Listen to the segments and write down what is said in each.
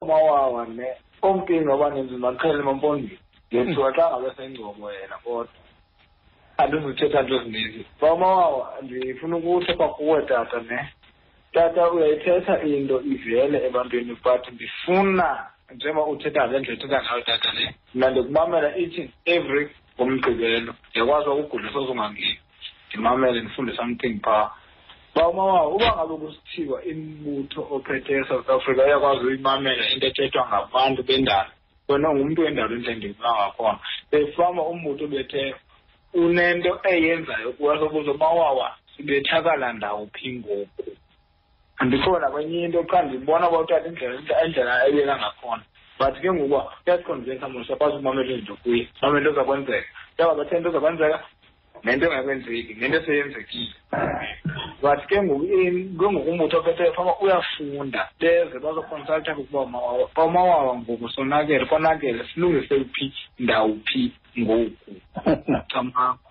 umawawa ne omkini wabaninzi maqhele mampondini ngethiwa xa ngabe sengcobo yena kodwa andizuthetha nto ezininzi ba umawawa ndifuna ukuthe kwakuwe tata ne tata uyayithetha into ivele ebantwini but ndifuna njengoba uthetha le ndlela uthetha ngayo tata ne mna ndikumamela each and every ngomgqibelo ndiyakwazi ukugula sozungangeni ndimamele ndifunde something phaa uba umama uba ngabe kusithiwa imbutho ophethe esouth africa uyakwazi uyimamela into ethethwa ngabantu bendalo wena ungumntu wendalo endle ndikula ngakhona befama umbutho bethe unento eyenzayo kuwasobuza uba wawa sibethakala ndawuphi ngoku andikhona kwenye into qha ndibona uba utata indlela indlela ebeka ngakhona but ke ngoku uyasikhonzisa mos uyakwazi ukumamela izinto kuye mama into zakwenzeka yaba bathe into zakwenzeka nento engakwenzeki nento eseyenzekile but ke ngoku ke ngoku umbutho ophetheyo fama uyafunda beze bazoconsulta kukuba umawawa ngoku sonakele konakele silungise uphi ndawo phi ngoku camakho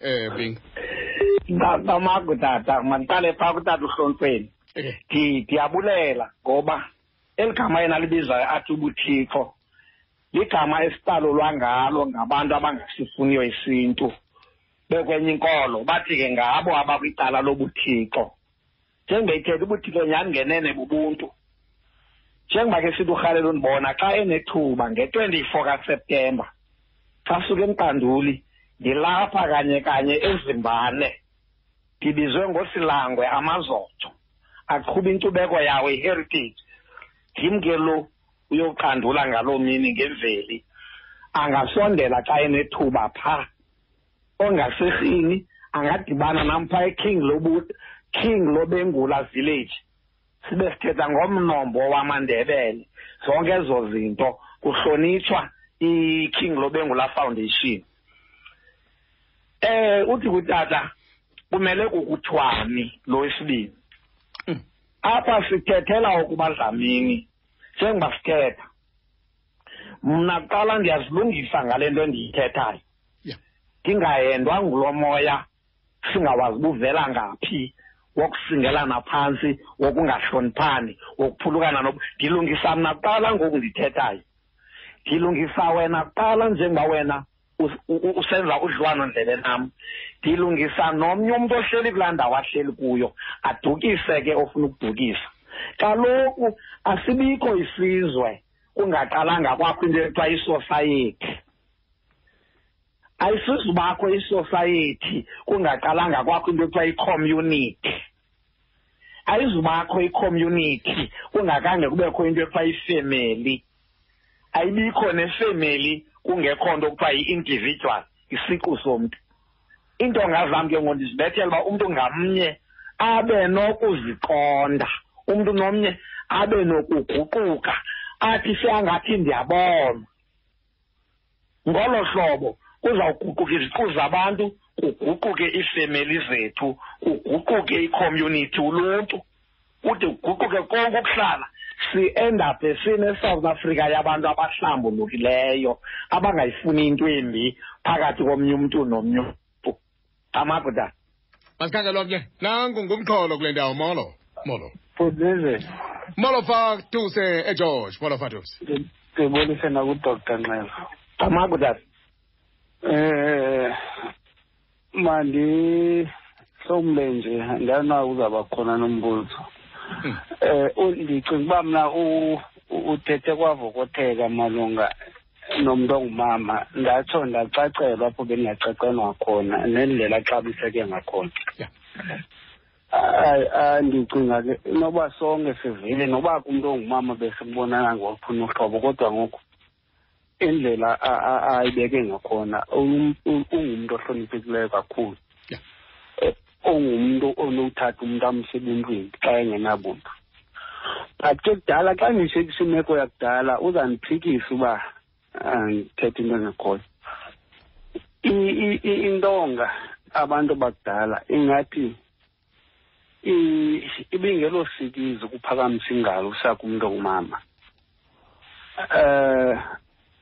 eh bing ngamagu tata mandiqale phaa kutata uhlontseni eh. ndiyabulela ngoba eli gama yena libizayo athi ubuthixo ligama esitalulwa ngalo ngabantu abangasifuniyo isintu bekwenye inkolo bathi ke ngabo abakwicala lobuthixo njengoba ithetha ubuthixo nyhani ngenene bubuntu njengoba ke sithi urhalela undibona xa enethuba nge-twenty-four kaseptemba xa suke emqanduli ndilapha kanye kanye ezimbane ndibizwe ngosilangwe amazojo aqhuba inkcubeko yawo iheritage ndim ke lo uyoqandula ngaloo mini ngemveli angasondela xa enethuba phaa ongaserhini angadibana nam phaa eking lobut king lobengula village sibe sithetha ngomnombo wamandebele zonke ezo zinto kuhlonitshwa i-king lobengula foundation eh uthi kutata kumele kukuthwani lo isibini hmm. apha sithethela ukuba dlamini njengoba sithetha mna kuqala ndiyazilungisa ngale nto endiyithethayo ndingahendwa ngulo moya singawazi buvela ngaphi wokusingelana phantsi wokungahloniphani wokuphulukana nob ndilungisa mna kuqala ngoku ndithethayo ndilungisa wena kuqala njengoba wena usenza udliwano ndlebe nam ndilungisa nomnye umntu ohleli kulaa ndawo ahleli kuyo adukise ke ofuna ukudukisa kaloku asibikho isizwe kungaqalanga kwakho into ekuthiwa isosayethi ayisizubakho isosayethi kungaqalanga kwakho into ekuthiwa icommunity ayizubakho icommunity kungakhange kubekho into ekuthiwa ifemeli ayibikho nefemeli kungekho nto okuthiwa yi-individual isiqu somntu iintonga zam ke ngoku ndizibethela uba umntu ngamnye abe nokuziqonda umntu nomnye abe nokuguquka athi seangathi ndiyabonwa ngolo hlobo kuzawuguquka iziqu zabantu kuguquke iifemeli zethu kuguquke icommunity uluntu kude kuguquke konke ukuhlala si-endaphe sine-south africa yabantu abahlambulukileyo abangayifuni into embi phakathi komnye umntu nomnye umntu amadoda masikhangelwa ke nanku ngumxholo kule ndawo molo molo fuzeze molo fatuse egeorge molo fatuse ndibulise nakudr nxeva amadoda um eh, mandihlomle nje ndana uzawuba khona nombuzo um ndicinga uba mna uthethe kwavokotheka malunga nomntu ongumama ndatsho ndacacelwa apho bendingacacelwa khona nendlela axabiseke ngakhona andicinga ke noba sonke sivile noba kumntu ongumama besibonana ngophuna uhlobo kodwa ngoku indlela ayibeke ngakhona ungumntu ohloniphekileyo kakhulu ongumntu onowuthatha umntu amse ebuntwini xa engenabuntu but ke kudala xa ndisekisimeko yakudala uzandiphikisa uba ah, ndithetha into engekhoyo intonga abantu bakudala ingathi ibingelo sikizi ukuphakamisa ingalo usaka umntu ongumama eh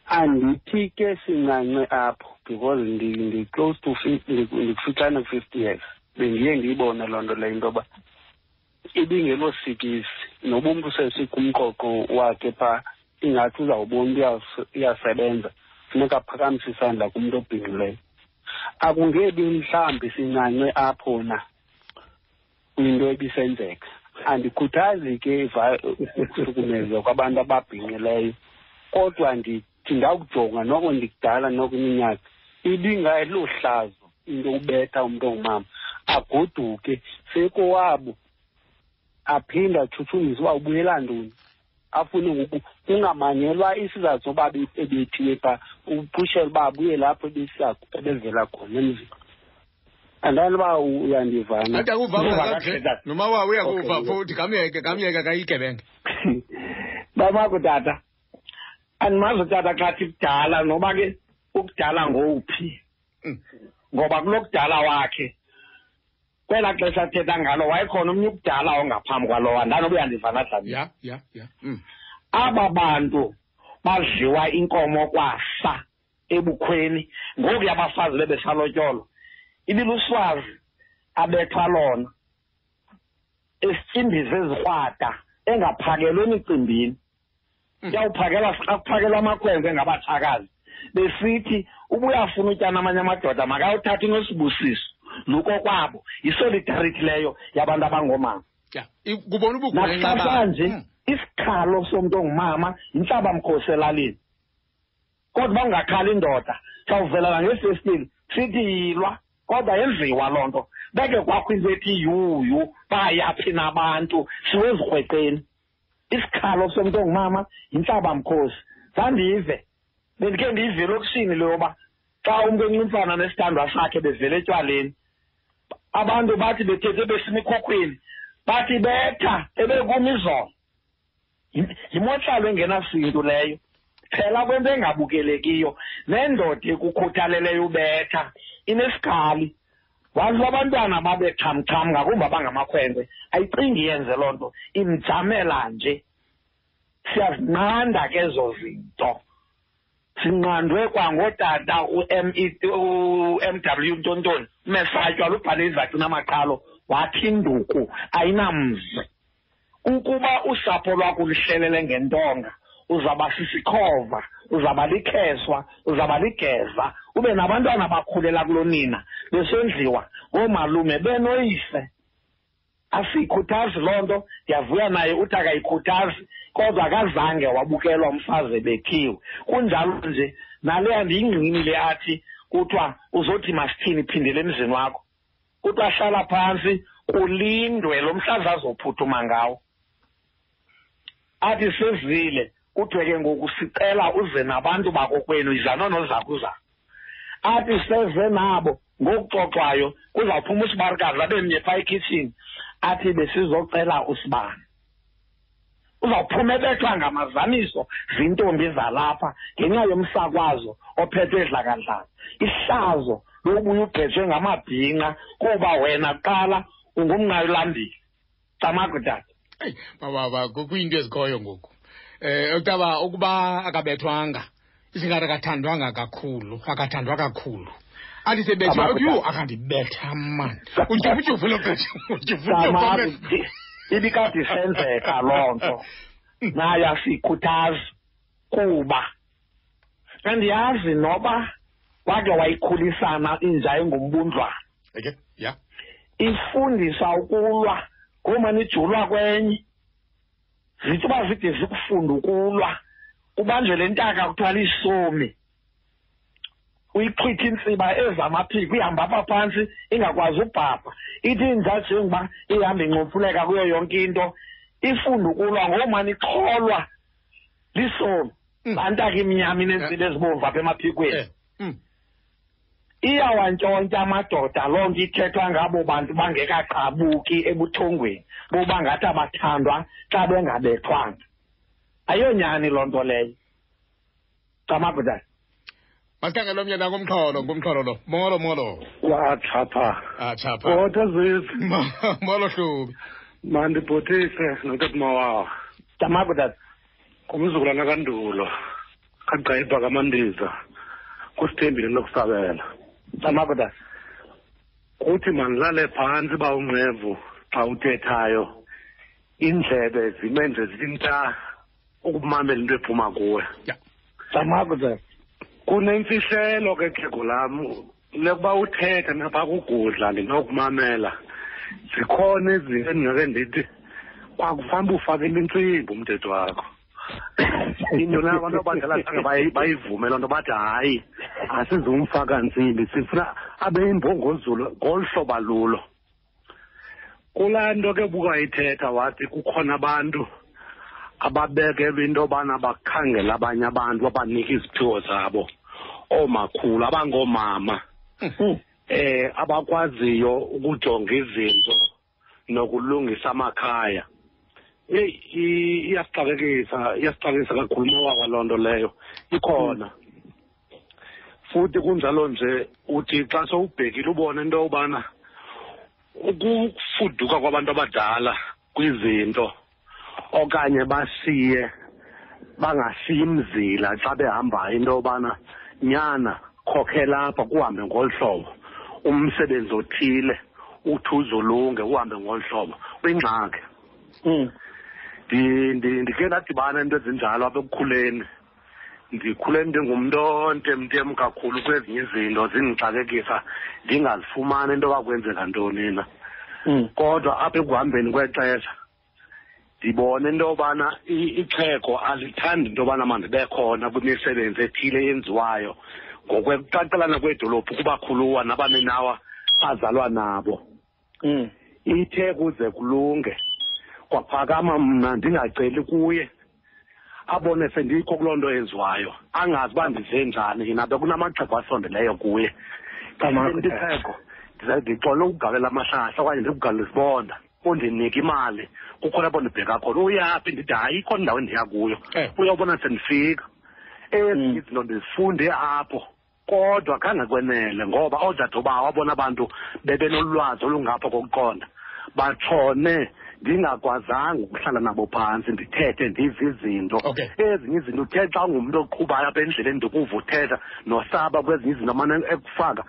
andithi ke sincance apho because ndi-close to ndikufitshane ku-fifty years bendiye ndiyibone loo nto leyo into yoba ibingelo sikizi noba umntu sesikumqoqo wakhe phaa ingathi uzawubona uba uyasebenza funeka aphakamise isandla kumntu obhinqileyo akungebi mhlawumbi sincance apho na kwinto ebisenzeka andikhuthazi ke ukuhlukumezwa kwabantu ababhinqileyo kodwa ndithi ndakujonga noko ndikudala noko iminyaka ibingayilo hlazo into ubetha umntu ongumama agoduke sekowabo aphinde atshutshumisa uba ubuyela ntoni afune ngoku kungamanyelwa isizathu soba ebethiwe pha uqhushela uba abuye lapho ebevela khona emzini andani uba uyandivana ade akuvanga noma wa uyakuva futhi kamyeke kamyeke kayigebenge babakho tata andimazi utata xathi kudala noba ke ukudala ngowuphi mm. ngoba kulokudala wakhe kwelaa xesha athetha ngalo wayekhona omnye ukudala ongaphambi kwalowa ndanoba uyandivana dlamini yeah, yeah, yeah. mm. aba bantu badliwa inkomo kwasa ebukhweni ngoku yabafazi bebesalotyolo ibiluswazi abethwa lona esityimbizi ezikrwada engaphakelwe emicimbini mm. siyawuphakelwa akuphakelwa amakwenze ngabathakazi besithi uba uyafuna utyana amanye amadoda makayothatha inosibusiso lukokwabo yisolidarity leyo yabantu abangoomama kubona ubugulenxabanje mm. isikhalo somntu ongumama yintlaba mkhosi elalini kodwa uba ungakhali indoda sawuvelana ngefestile sithi yilwa kodwa yenziwa loo nto beke kwakho into ethi yuyu bayaphi nabantu siwezikrweqeni isikhalo somntu ongumama yintlaba mkhosi zandive bendikhe ndiyive elokishini le yoba xa umntu encintsana nesithandwa sakhe bevele etywaleni abantu bathi bethethe besimikhokhweni bathi betha ebekumi izolo yimotlalo engenasintu leyo phela kwento engabukelekiyo nendoda ekukhuthaleleyo ubetha inesikhali wazi uba abantwana babethamtham ngakumbi abangamakhwenkwe ayicingi yenze loo nto imjamela nje siyazinqanda ke ezo zinto sinqandwe kwangootata u-m e w ntontoni umesatywa lubhale izakhi namaqhalo wathi induku ayinamzi ukuba usapho lwakho luhlelele ngentonga uzaba sisikhova uzaba likheswa uzaba ligeza ube nabantwana bakhulela kulonina besondliwa ngoomalume benoyise asiyikhuthazi loo nto ndiyavuya naye uthi akayikhuthazi kodwa akazange wabukelwa umfazi ebethiwe kunjalo nje naleya ndiyingqini le athi kuthiwa uzothi masithini phindele emzini wakho kuthiwa hlala phantsi kulindwe lo mhlaza azophuthuma ngawo athi sizile kuthiwe ke ngoku sicela uze nabantu bakokwenu izano nozakuza athi seze nabo ngokuxoxwayo kuzawuphuma usibarikazi abe mnye phaa ekhitshini athi besizocela usibani uzawuphuma ebethwa ngamazaniso zintombi zalapha ngenxa yomsakwazo ophethwe edlakadlaka ihlazo lobuye ugqejwe ngamabhinqa kuba wena kuqala ungumnqayolambile camago tata baba kuyinto ezikhoyo ngoku um eh, utaba ukuba akabethwanga isingathi akathandwanga kakhulu akathandwa kakhulu athi sebethe yho akandibetha mani utyufutyufu lo bhethe utyufutyufu ibikade isenzeka loo nto naye asiyikhuthazi kuba kandiyazi noba wake wayikhulisana inja engumbundlwana okay ya ifundisa ukulwa ngomane ijulwa kwenye zithi uba zide zikufunda ukulwa kubanjwe le ntaka kuthiwa lisomi uyixhwitha intsiba ezamaphiko ihamba apha phantsi ingakwazi ubhabha ithi inja njengoba ihamba ingcomfuleka kuyo yonke into ifunde ukulwa ngoomani ixholwa lisomi laa mm. ntaka imnyama inezinto ezibomvu apha emaphikweni eh, mm. iyawantshontsha amadoda loo nto ithethwa ngabo bantu bangekaqabuki ebuthongweni boba ngathi abathandwa xa bengabethwanga ayonyani loo nto leyo camabhutana masikhangele omnye nako umxholo ngumxholo lo molo molo watshapha atshapha ah, kodwa zizi molo hlubi mandibhotise notatima wawo camabhutana ngumzukulwana kandulo kagqebha kamandiza kusithembile lokusabela amakoda kuthi mandilale phantsi uba ungqevu xa uthethayo indlebe zime nje zilinta ukumamela into ephuma kuwe amakoda kunemfihlelo ke xhego lam Nokuba uthetha napha kugudla ndinokumamela zikhona izinto endingake ndithi kwakufanele ufakele intsimbi umthetho wakho into na abantu abadala zange bayivume loo nto bathi hayi asizumfaka ntsimbi sifuna abeyimbongozulu ngolu hlobo alulo kulaa nto ke bukayithetha wathi kukhona abantu ababekelwe into yobana bakhangela abanye abantu babanike iziphiwo zabo oomakhulu abangoomama um abakwaziyo ukujonga izinto nokulungisa amakhaya eyi iyasixakekisa iyasixakekisa kakhulu mawaka loo nto leyo ikhona futhi kunjalo nje uthi xa sowubhekile ubone into yobana ukufuduka kwabantu abadala kwizinto okanye basiye bangasiyi mzila xa behambayo into yobana nyana khokhela apha kuhambe ngolu hlobo umsebenzi othile uthi uzolunge uhambe ngolu hlobo kwingxaki hmm. ndike ndadibana into ezinjalo apha ekukhuleni ndikhule ndingumntu ontemtem kakhulu kwezinye izinto zindixakekisa ndingazifumani into yoba kwenzeka ntoni na mm. kodwa apha ekuhambeni kwexesha ndibone into yobana ixhego alithandi into yobana mandibe khona kwimisebenzi ethile yenziwayo ngokwekucacelana kwedolophu kubakhuluwa nabaninawa azalwa nabo mm. ithe kuze kulunge kwaphakama mna ndingaceli kuye abone sendikho kuloo nto eziwayo angazi uba ndize njani yena bekunamaxhego asondeleyo kuye kanenditheko ndixole ukugalela amahlahla okanye ndikugalela isibonda undinike imali kukho lapho ndibheka khona uyaphi ndithi hayi ikhona indawo endiya kuyo eh. uyawubona sendifika ezinye hmm. izinto ndizifunde apho kodwa khange kwenele ngoba oodade bawo abona bantu bebenolwazi olungapha kokuqonda batshone ndingakwazanga ukuhlala nabo phantsi ndithethe ndive izinto okay. ezinye izinto uthe xa ungumntu oqhubayo apha endleleni ndikuva uthetha nosaba kwezinye izinto amane ekufaka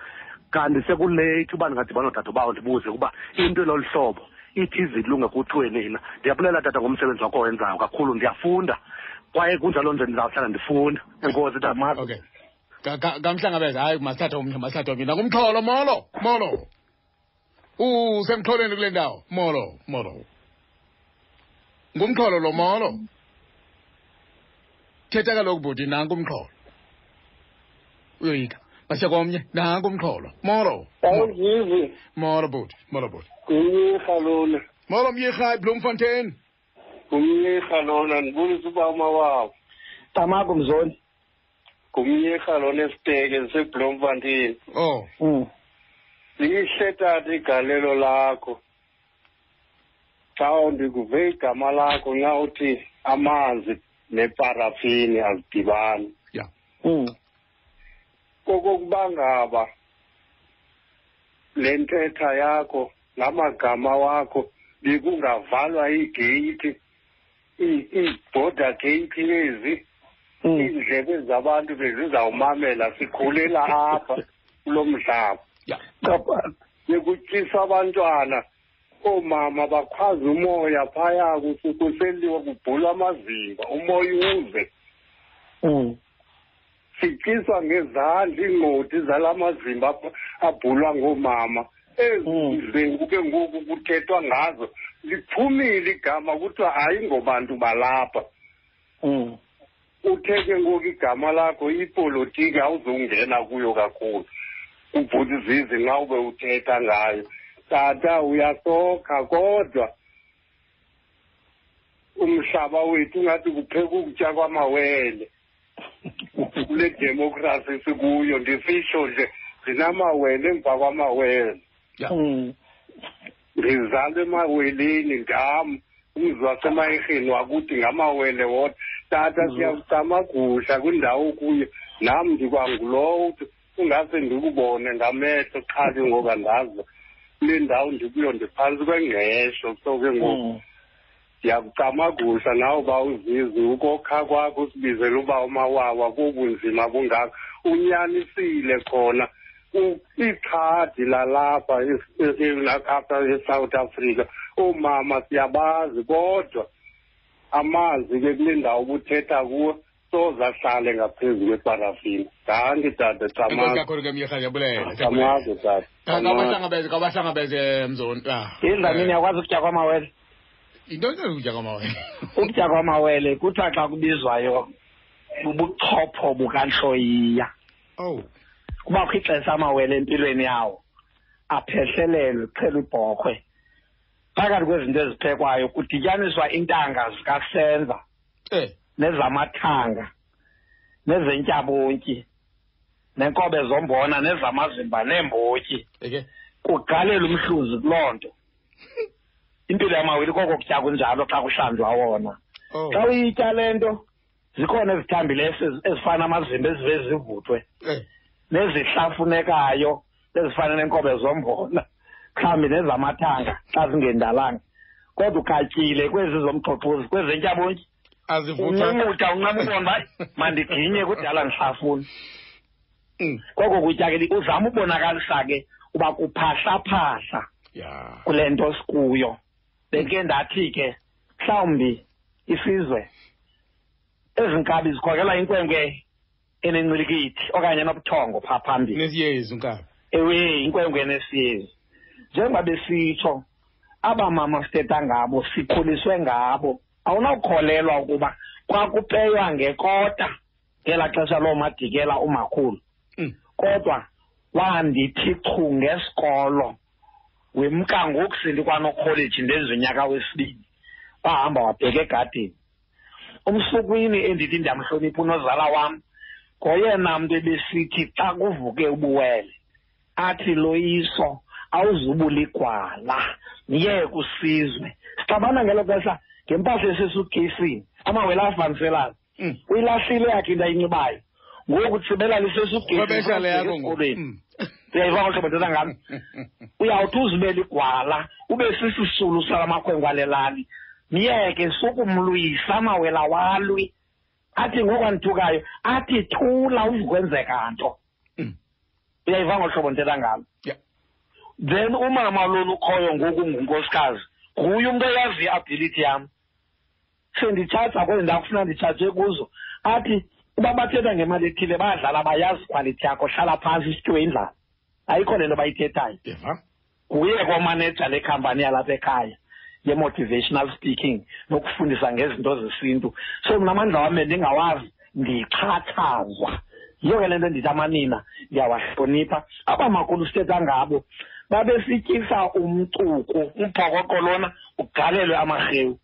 kanti sekuleyithi uba ndingadibana nodade bawo ndibuze ukuba into elolu hlobo ithi izilunge kuthiwe nina ndiyabulela tata ngomsebenzi wakho wenzayo kakhulu ndiyafunda kwaye kunjalo nje ndizawuhlala ndifunda enkosi tata okay. kamhlangabeza hayi masithathe omnye masithathe omnye nakumxholo molo molo usemxholweni kule ndawo molo molo ngumxholo lo molo thetha kaloku bhuti nanku umxholo uyoyika base komnye nanku umxholo molo awuzivi molo bhuti molo bhuti ngumyirha lona molo myirha ibloemfontein ngumyirha lona ndibulisa uba umawabo tamako mzoni ngumyerha lona esiteke ndiseblomfantini oh mm. lihle tata igalelo lakho xa ndikuve igama lakho nxa uthi amanzi neparafini azidibani ya mm. kokokuba ngaba le ntetha yakho ngamagama wakho bekungavalwa igeyithi iibhoda gate ezi mm. iindlebe zabantu bezizawumamela sikhulela apha kulo mhlaba bekutyisa abantwana oomama bakhwaza umoya phaya kuseliwa kubhula amazinga umoya uze mm. sityiswa ngezandla iingqodi zala mazimba abhulwa ngoomama ezi hmm. zimvu ke ngoku kuthethwa ngazo liphumile igama kuthiwa hayi ngobantu balapha hmm. uthe ke ngoku igama lakho ipolitiki awuzongena kuyo kakhulu ubhuti zizi nxa ube uthetha ngayo tata uyasokha kodwa umhlaba wethu ungathi kupheka ukutya kwamawele kule demokrasi sikuyo ndisitsho nje ndinamawele emva kwamawele hmm. ndizalwe emaweleni ndam umzi wasemayirheni wakuthi ngamawele wodwa tata hmm. siyakucamagusha kwindawo kuyo nam ndikwangulowo ingase ndikubone ngamehlo qha ke ngoku andazi le ndawo ndikuyo ndiphantsi kwengqesho so ke ngoku mm. ndiyakucamagusa nawe uba uzizi ukokha kwakho usibizela uba umawawa kobunzima bungaka unyanisile khona ikhadi lalapha apha e-south africa oomama siyabazi kodwa amazi ke kule ndawo ubuthetha kuwo soze ahlale ngaphezu kweparafini danki tata tamazoyabulaelamazo tata kabahlangabeze kabahlangabeze mzoni ah. indlamini yakwazi ukutya kwamawele yinto njani ukutya kwamawele ukutya kwamawele kuthiwa xa kubizwayo bubuchopho bukantloyiya ow oh. kubakho ixesha amawele empilweni yawo aphehlelelwe kuchela ibhokhwe phakathi kwezinto eziphekwayo kudityaniswa intanga zikasenza eh. nezamathanga nezentyabontyi nenkobe zombona nezamazimba neembotyi okay. kugalela umhluzi kuloo nto impilo yamawili koko kutya kunjalo xa kuhlanjwa wona oh. xa uyitya le nto zikhona ezithambileyo ezifana amazimba ezive zivuthwe eh. nezihlafunekayo ezifana nenkobe zombona mhlawumbi nezamathanga xa zingendalanga kodwa ukhatyile kwezi zomxhoxhozi kwezentyabonki uncamuta uncamubona uba mandiginye kudala ndisafuni mm. koko kutya ke uzama ubonakalisa ke uba kuphahlaphahla kule nto sikuyo beke ndathi ke mhlawumbi isizwe ezi nkabi zikhokela inkwenkwe enencilikithi okanye enobuthongo phaa phambili nesiyezi nkabi ewe inkwenkwe enesiyezi njengoba besitsho aba mama sithetha ngabo sikhuliswe ngabo awunawukholelwa ukuba kwakupeywa ngekota ngelaa xesha loomadikela umakhulu mm. kodwa wandithi chu ngesikolo wemka ngoku sendikwanokholeji ndenze unyaka wesibini wahamba wabheka egadini umsukwini endithi ndiyamhlonipha unozala wam ngoyena mntu ebesithi xa kuvuke ubuwele athi loyiso awuzubuligwala niye kusizwe sixabana ngelo xesha ngempahla esesutkisini amawele avaniselana mm. uyilahlile yakhe into ayinxibayo ngoku thibela lisesugeyinibeshale yakho ngokolweni uyayiva ngosho bathetha ngami uyawuthi uzibele igwala ube sisisulu sala makhwenkwe ale lali myeke sukumlwisa mawela walwi athi ngoku andithukayo athi thula uzikwenzeka nto mm. uyayiva ngohlobo ndithetha ngalo then umama lolu ukhoyo ngoku ngunkosikazi nguye umntu oyaziyo iability yam senditshaja kwezi ndawo kufuna nditshaje kuzo athi uba bathetha ngemali ethile bayadlala bayazi ikhwalithi yakho hlala phantsi isityiwe indlala ayikho le nto bayithethayo nguye komaneja lekhampani yalapha ekhaya ye-motivational speaking nokufundisa ngezinto zesintu so mna amandla wam ndingawazi ndixhatshazwa yiyo ke le nto endithi amanina ndiyawahlonipha aba makhulu sithetha ngabo babesityisa umcuku umphokoqo lona ugalelwe amarhewu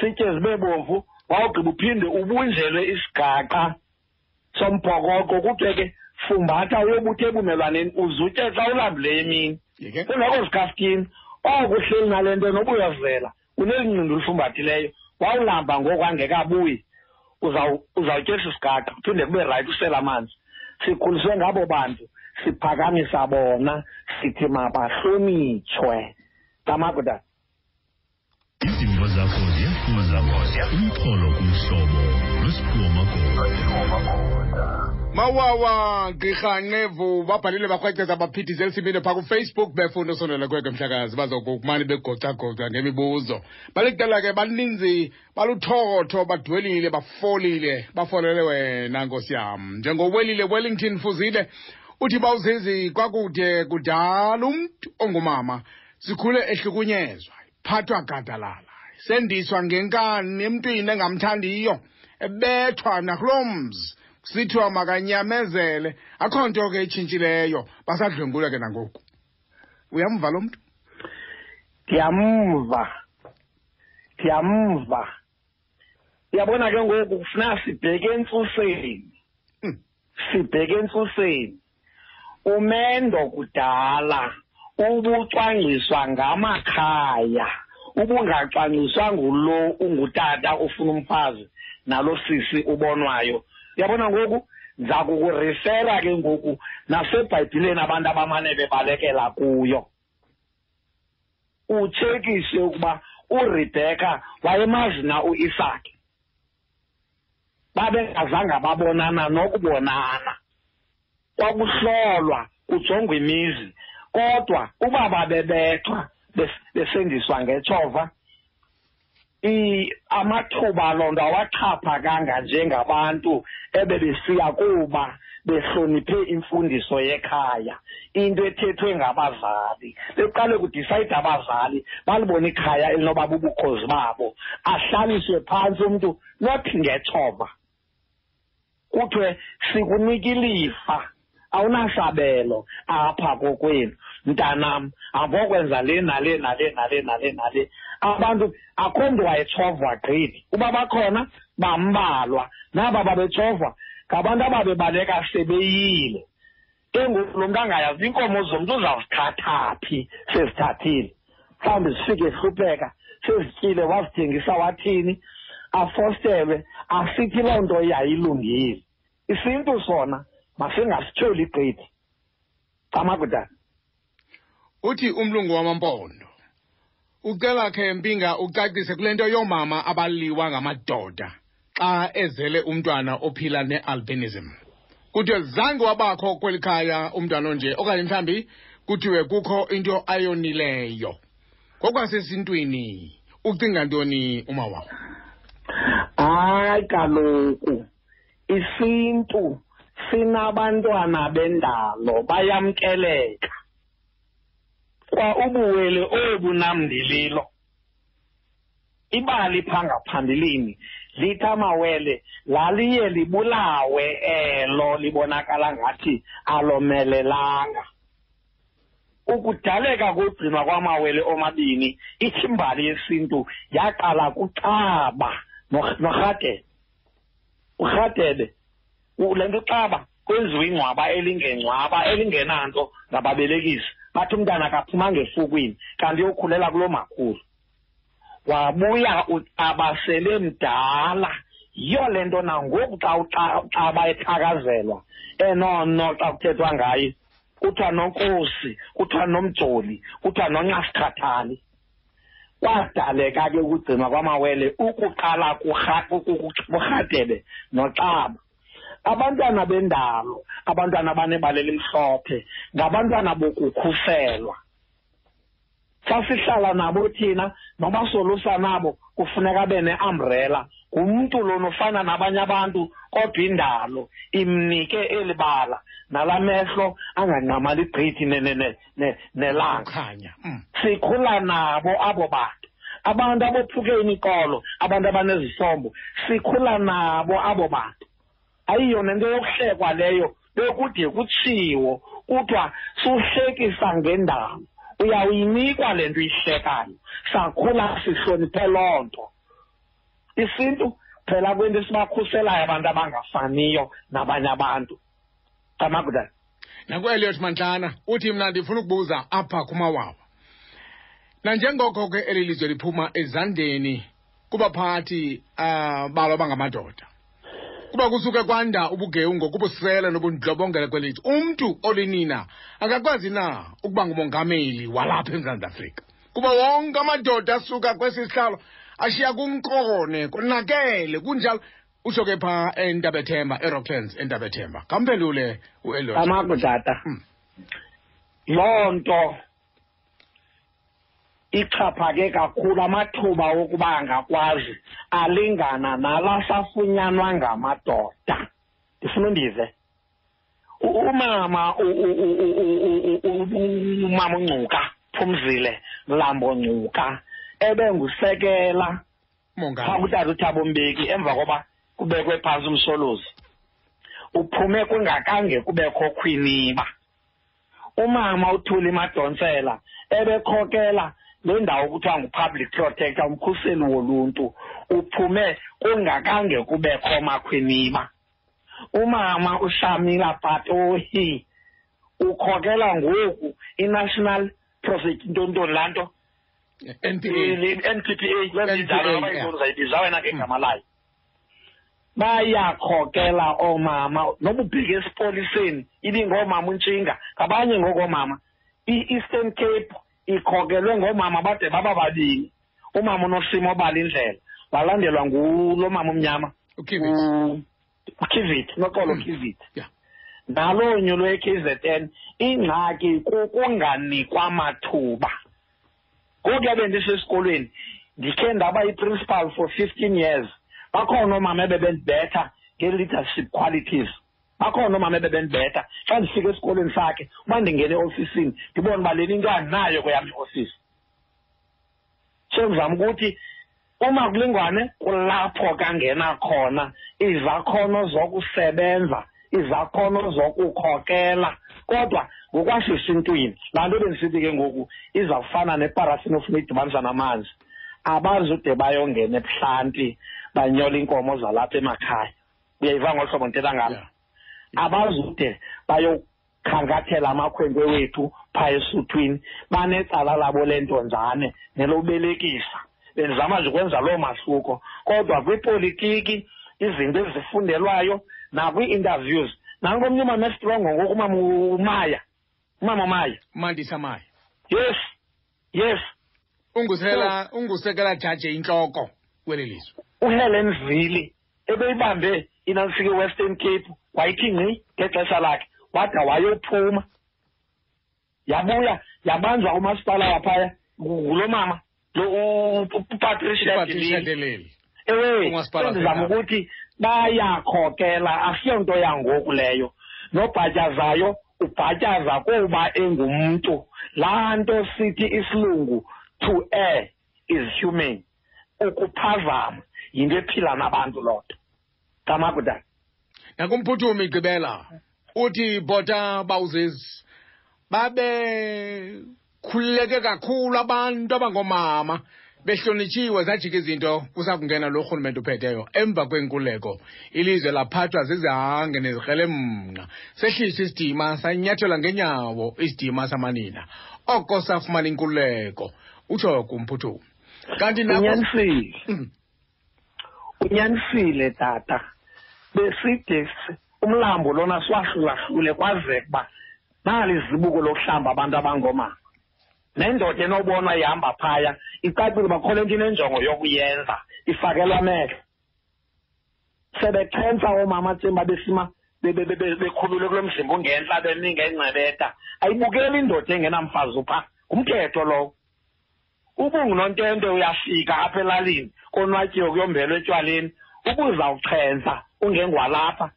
sitye zibe bomvu wawugqiba uphinde ubunjelwe isigaqa sombhokoqo kuthiwe ke fumbatha uyobutha ebumelwaneni uzutye xa ulambile emini kungekho zikafkini oko uhleli nale nto noba uyazela uneli ncindu olifumbathileyo wawulamba ngoku angekabuyi uzawutya esi sigaqa kuphinde kube rayithi usela amanzi sikhuliswe ngabo bantu siphakamisa bona sithi mabahlonitshwe tamakuda izimvo zakho ziyafuza moya umxholo kumhlobo nosiphiwo magoda mawawa gqirha nqevu babhalile bakrwetyeza baphithise elisibini phaa kufacebook befuna usondela kweke mhlakazi bazokukumane begocagoca ngemibuzo balikudala ke baninzi baluthotho badwelile bafolile bafolele wena nkosi yam njengowelile wellington fuzile uthi bawuzizi kwakude kudala umntu ongumama sikhule ehlukunyezwa iphathwa gadalala sendiswa ngenkani emntwini engamthandiyo ebethwa nakuloo mzi kusithiwa makanyamezele akho nto ke itshintshileyo basadlwengula ke nangoku uyamva lo mntu ndiyamva ndiyamva uyabona ke ngoku kufuneka sibheke entsuseni hmm. sibheke entsuseni umendo kudala ubucwangciswa ngamakhaya ubungacwangciswa ngulo ungutata ofuna umfazi nalo sisi ubonwayo uyabona ngoku ndiza kukurifera ke ngoku nasebhayibhileni abantu abamane bebalekela kuyo utshekishe ukuba uRebheka wayemazi na uIsaki babengazange babonana nokubonana kwakuhlolwa kujongwa imizi kodwa uba babebethwa besendiswa ngetshova amathuba loo nto awaxhaphakanga njengabantu ebebesiya kuba behloniphe imfundiso yekhaya into ethethwe ngabazali bekuqale kudisayide abazali balibona ikhaya elinoba bubukhozi babo ahlaliswe phantsi umntu not ngetshova kuthiwe sikunika ilifa awunasabelo apha kokwenu mntanam angokwenza le nale nale nale nale nale abantu akho mntu wayetshovwa gqibi uba bakhona bambalwa naba babetshovwa ngabantu ababebaleka sebeyile ke ngoku lo mntu angayazi iinkomo zomntu uzazithatha phi sezithathile mhlawumbi zifike ehlupheka sezityile wazithengisa wathini afostelwe asithi loo nto yayilungile isintu sona masingasitholi gqithi camakuda uthi umlungu wamampondo ucela khe mpinga ucacise kule nto yoomama abaliwa ngamadoda xa ezele umntwana ophila ne-albinism kuthiwe zange wabakho kweli khaya umntwana onje okanye mhlawumbi kuthiwe kukho into ayonileyo ngokwasesintwini ucinga ntoni uma wakho hayi kaloku isintu sinabantwana bendalo bayamkeleka kwa ubuwele obu namndililo ibali pha ngaphambilini lithi amawele laliye libulawe elo libonakala ngathi alomelelanga ukudaleka kogcinwa kwamawele omabini ithi imbali yesintu yaqala kucaba norhagela urhadebe le nto xaba kwenziwa ingcwaba elingengcwaba elingenanto ngababelekisi bathi umntana akaphumanga efukwini kanti yokhulela kulo makhulu wabuya abasele mdala yiyo le nto nangoku xa uxaba ethakazelwa enono xa kuthethwa ngaye kuthiwa nonkosi kuthiwa nomjoli kuthiwa nonxasithathali kwadaleka ke ukugcinwa kwamawele ukuqala kurhatebe noxaba abantwana bendalo abantwana abanebala elimhlophe ngabantwana bokukhuselwa xa sihlala nabo thina noba solusa nabo kufuneka abe ne-umbrela ngumntu lona ufana nabanye abantu kodwa indalo imnike eli bala nala mehlo anganqamali gqithi nenene nelanga mm. sikhula nabo abo bantu abantu abophuke imiqolo abantu abanezisombo sikhula nabo abo bantu ayiyo nento yokuhlekwa leyo bekude kutshiwo kuthiwa suhlekisa ngendawo uyawuyinikwa le nto ihlekayo sakhula sihloniphe loo nto isintu phela kwento esibakhuselayo abantu abangafaniyo nabanye abantu amaguda nakueliot mantlana uthi mna ndifuna ukubuza apha kumawawa nanjengoko ke eli lizwe liphuma ezandleni kubaphathi uh, ah, balo abangamadoda kuba kusuke kwanda ubugewu ngokubusela nobundlobongela kwelithi umntu olinina akakwazi na ukuba ngumongameli walapha emzantsi afrika kuba wonke amadoda asuka kwesi sihlalo ashiya kumqone konakele kunjalo utsho ke phaa entabethemba erocklands entabethemba kamphendule ueldosh amako tata hmm. loo nto ixhaphake kakhulu amathuba wokuba angakwazi alingana nala safunyanwa ngamadoda ndifuna undive umama umama ungcuka phumzile mlambo ngcuka ebengusekela phaa kutata uthabo mbeki emva koba kubekwe phantsi umsolozi uphume kungakhange kubekho khwiniba umama uthuli madonsela ebekhokela le ndawo kuthiwa ngu-public protector umkhuseli woluntu uphume kungakhange kubekho makhwiniba umama ushamila patohi ukhokela ngoku i-national profit ntontoni laa nto ndizawuyibizayo nake igama layo bayakhokela oomama noba ubheke esipoliseni ibingoomama untshinga ngabanye ngokoomama i-eastern cape ikhokelwe ngoomama bade baba babini umama unosimo obala indlela walandelwa ngulo mama omnyama ukivit noxolo mm. kivit yeah. nalo nyo lwe-k z n ingxaki kukunganikwa mathuba ngoku yabe ndisesikolweni ndikhe ndaba i-principal for fifteen years bakhona oomama ebebendibetha nge-leadership qualities bakhona oomama ebebendibetha xa ndifika esikolweni sakhe uba ndingene eofisini ndibone uba le nto andinayo kweyam iofisi so ndizama ukuthi uma kulingwane kulapho kangena khona izakhono zokusebenza izakhono zokukhokela kodwa ngokwashusha intwini laa nto bendisithi ke ngoku iza kufana neparasini ofuna idibanisa namanzi abazi ude bayongena ebuhlanti banyola iinkomo zalapha emakhaya uyayiva ngolu hlobo ndithetha ngalo abazi ude khankathela amakhwenkwe wethu phaa esuthwini banecala labo lentonzane nelobelekisa bendizama nje ukwenza loo mahluko kodwa kwipolitiki izinto ezifundelwayo nakwi-interviews nanko omnye umama estrongo ngoku umama umaya umama umaya umandisa maya yes yes ungusekela ungusekela jaji intloko kweli lizwe uhelen zili ebeyibambe inantsika ewestern cape wayithi ngqi ngexesha lakhe wada wayophuma yabuya yabanjwa umasipala waphaya ngulo mama lo upatricia deleli ewe ndizama ukuthi bayakhokela asiyonto yangoku leyo nobhatyazayo ubhatyaza kuba engumntu laa nto sithi isilungu to air is human ukuphazama yinto ephila nabantu loo nto Gama bhuta. Nakumphuthumi igqibela. Uthi bhota bawuzezi babe khululeke kakhulu abantu abangoomama behlonitshiwe zajika izinto kusakungena lo rhulumente uphetheyo emva kwenkuleko ilizwe laphathwa zizihange nezikrelemnqa sehlisa isidima sanyathela ngenyawo isidima samanina oko safumana inkululeko utsho kumphuthume kanti nyanisile mm. unyanisile tata beside umlambo lona siwahlulahlule kwazeka uba nali izibuko lokuhlamba abantu abangomama nendoda enobonwa ihamba phaya icacile uba khona into inenjongo yokuyenza ifakelwa amehlo sebexhentsa oomama tsimba besima bekhulule kulo mzimba ungentla beminga ingcebeta ayibukeli indoda engenamfazi upha ngumthetho lowo uba ungunontente uyafika apha elalini konwatyiwe kuyombelwa etywaleni uba uzawuchenza ungengwalapha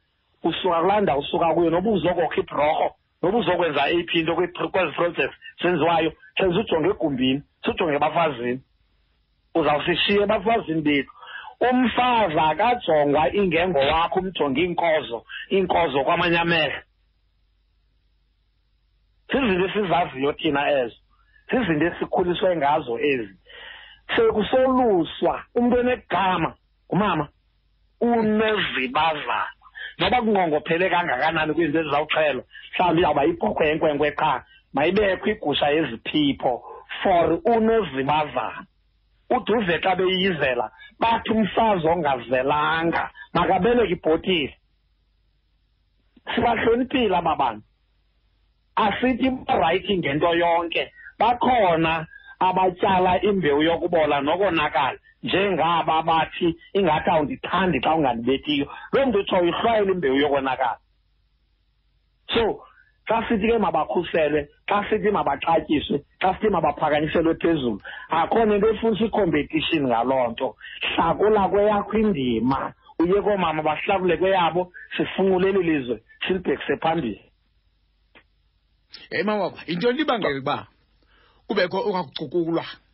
usuka kulaa ndawo usuka kuyo noba uzokokha ibhurorho noba uzokwenza eyiphi into kwezi projects zenziwayo hleze ujonge egumbini sujonge ebafazini uzawusishiya ebafazini bethu umfazi akajongwa ingengo wakho umjonge iinkozo iinkozo kwamanye amehlo zizinto esizaziyo thina ezo zizinto esikhuliswe ngazo ezi sekusoluswa umntu onegama ngumama unezibazana noba kunqongophele kangakanani kwiinto ezizawuxhelwa mhlawumbi iyawuba yibhokhwe yenkwenkwe qha mayibekho igusha yeziphipho for unozibazana uduze xa beyiyizela bathi umfazi ongazelanga makabeleke ibhotile sibahloniphile aba bantu asithi barayithi ngento yonke bakhona abatyala imbewu yokubola nokonakala njengaba bathi ingathi awundithandi xa ungandibekiyo loo mntu utsho uyihlwayela imbewu yokonakala so xa sithi ke mabakhuselwe xa sithi mabaxatyiswe xa sithi mabaphakanyiselwe phezulu akho nento efunisa ikhompetishini ngaloo nto hlakula kweyakho indima uye koomama bahlakule kweyabo sifungule eli lizwe silibhekise phambili eyi mawabo yintoni ibangela uba kubekho ungakucukulwa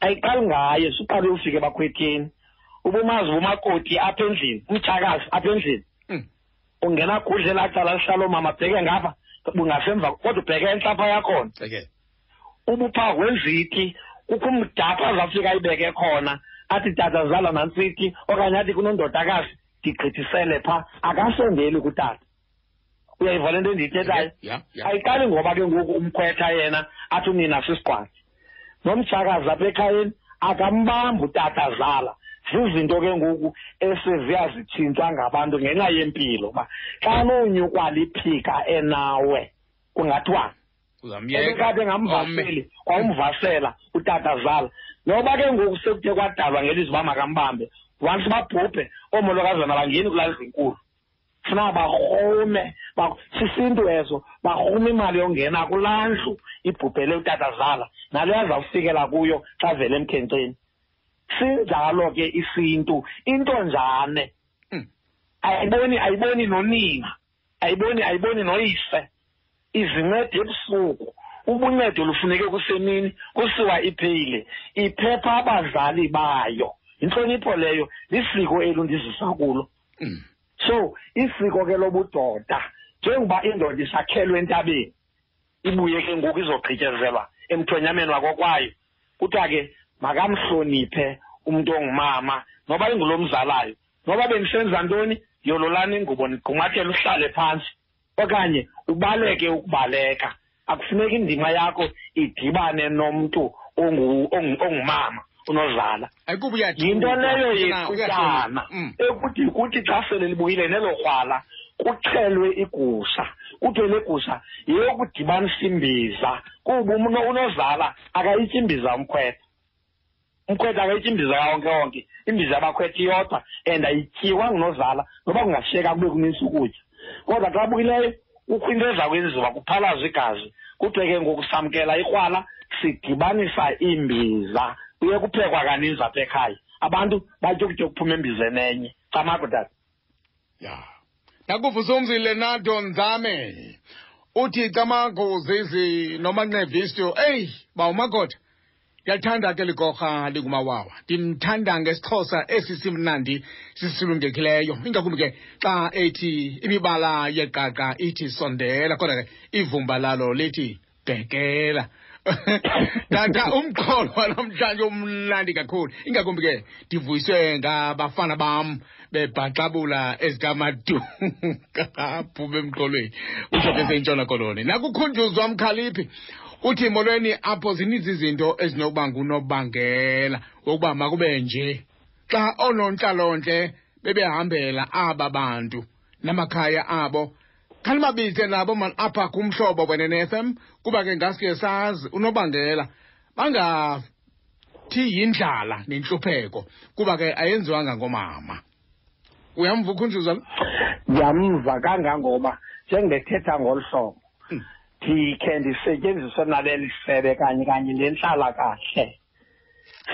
ayiqali ngaye suqale ufike ebakhwetheni ubumazi ubumakoti apha endlini umthakazi apha endlini hmm. ungena kudle laa cala lihlala oomama bheke ngapha bungasemva kodwa ubheke entlapha yakhona ubuphaa kwenziti kukho umdapha azafika ayibeke khona athi tata zala nantsiti okanye athi kunondodakazi ndigqithisele phaa akasondeli kutata uyayiva le nto endiyithethayo ayiqali ngoba ke ngoku umkhwetha yena athi unina sisigqwazi nomjakazi lapha ekhayeni akambambi utata zala zizinto ke ngoku eseziyazitshintshwa ngabantu ngenxa yempilo uba xa nonyukwa liphika enawe kungathiwa uzamyekade ngamvaseli kwawumvasela utata zala noba ke ngoku sekuthe kwadalwa ngelizwi uba makambambe once babhubhe oomolokazana bangeni kulala ezinkulu funeka barhume sisintu eso barhume imali yongena kulaa ndlu ibhubhele utatazala nalo yazawufikela kuyo xa vele emkhenkceni sinjalo ke isintu into njane hmm. ayiboni ayiboni nonina ayiboni ayiboni noyise izinceda ebusuku ubuncedo lufuneke kusemini kusiwa ipheyile iphepha abazali bayo yintlonipho leyo lisiko elu ndizisa kulo mm. so isiko ke lobudoda njengoba indoda isakhelwe entabeni ibuye ke ngoku izogqityezelwa emthonyameni wakokwayo kuthiwa ke makamhloniphe umntu ongumama noba ingulo mzalayo noba bendisenza ntoni yololani ingubo nigqumathele uhlale phantsi okanye ubaleke ukubaleka akufuneki indima yakho idibane nomntu ongumama unozala yinto leyo yethutyana mm. ekuthi kuthi xa sele libuyile nelo krwala kuxhelwe igusha kuthiwe le gusha yeyokudibanisa imbiza kuba unozala akayityi imbiza umkhwetha umkhwethi akayityi imbiza yawonke wonke imbiza yabakhwethi iyodwa and ayityiwa ngunozala noba kungashiyeka kube kunintsi ukutya kodwa xa bukileyo kukho into eza kwenziwa kuphalazwa igazi kuthiwe ke ngoku samkela ikrwala sidibanisa iimbiza kuye kuphekwa kaninzi apha ekhaya abantu batye ukutya okuphuma embizeni enye camago tata ya ndakuvusa umzi lenato nzame uthi camagu zizi nomanqevisto eyi ba umakoti ndiyathanda ke ligorha lingumawawa ndimthanda ngesixhosa esi simnandi sisilungekileyo ingakumbi ke xa ethi imibala yeqaqa ithi sondela kodwa ke ivumba lalo lithi bhekela tata umkholwa namhlanje umnandi kakhulu ingakumbi ke ndivuyiswe ngabafana bam bebhaxabula ezikamadunga aphume emqolweni utsho ke seyintshona koloni nakukhunjuzwa mkhaliphi uthi molweni apho zininzi izinto ezinokuba ngunobangela wokuba makube nje xa oonontlalontle bebehambela aba bantu namakhaya abo khanibabize nabo mani apha kumhlobo kwenenf m kuba ke ngaske sazi unobangela bangathi yindlala nentlupheko kuba ke ayenziwanga ngomama uyamva ukhunjuzwa lo ndiyamva kangangoba njengibethetha ngolu hlobo hmm. ndikhe ndisetyenziswe naleli febe kanye kanye le ntlala kahle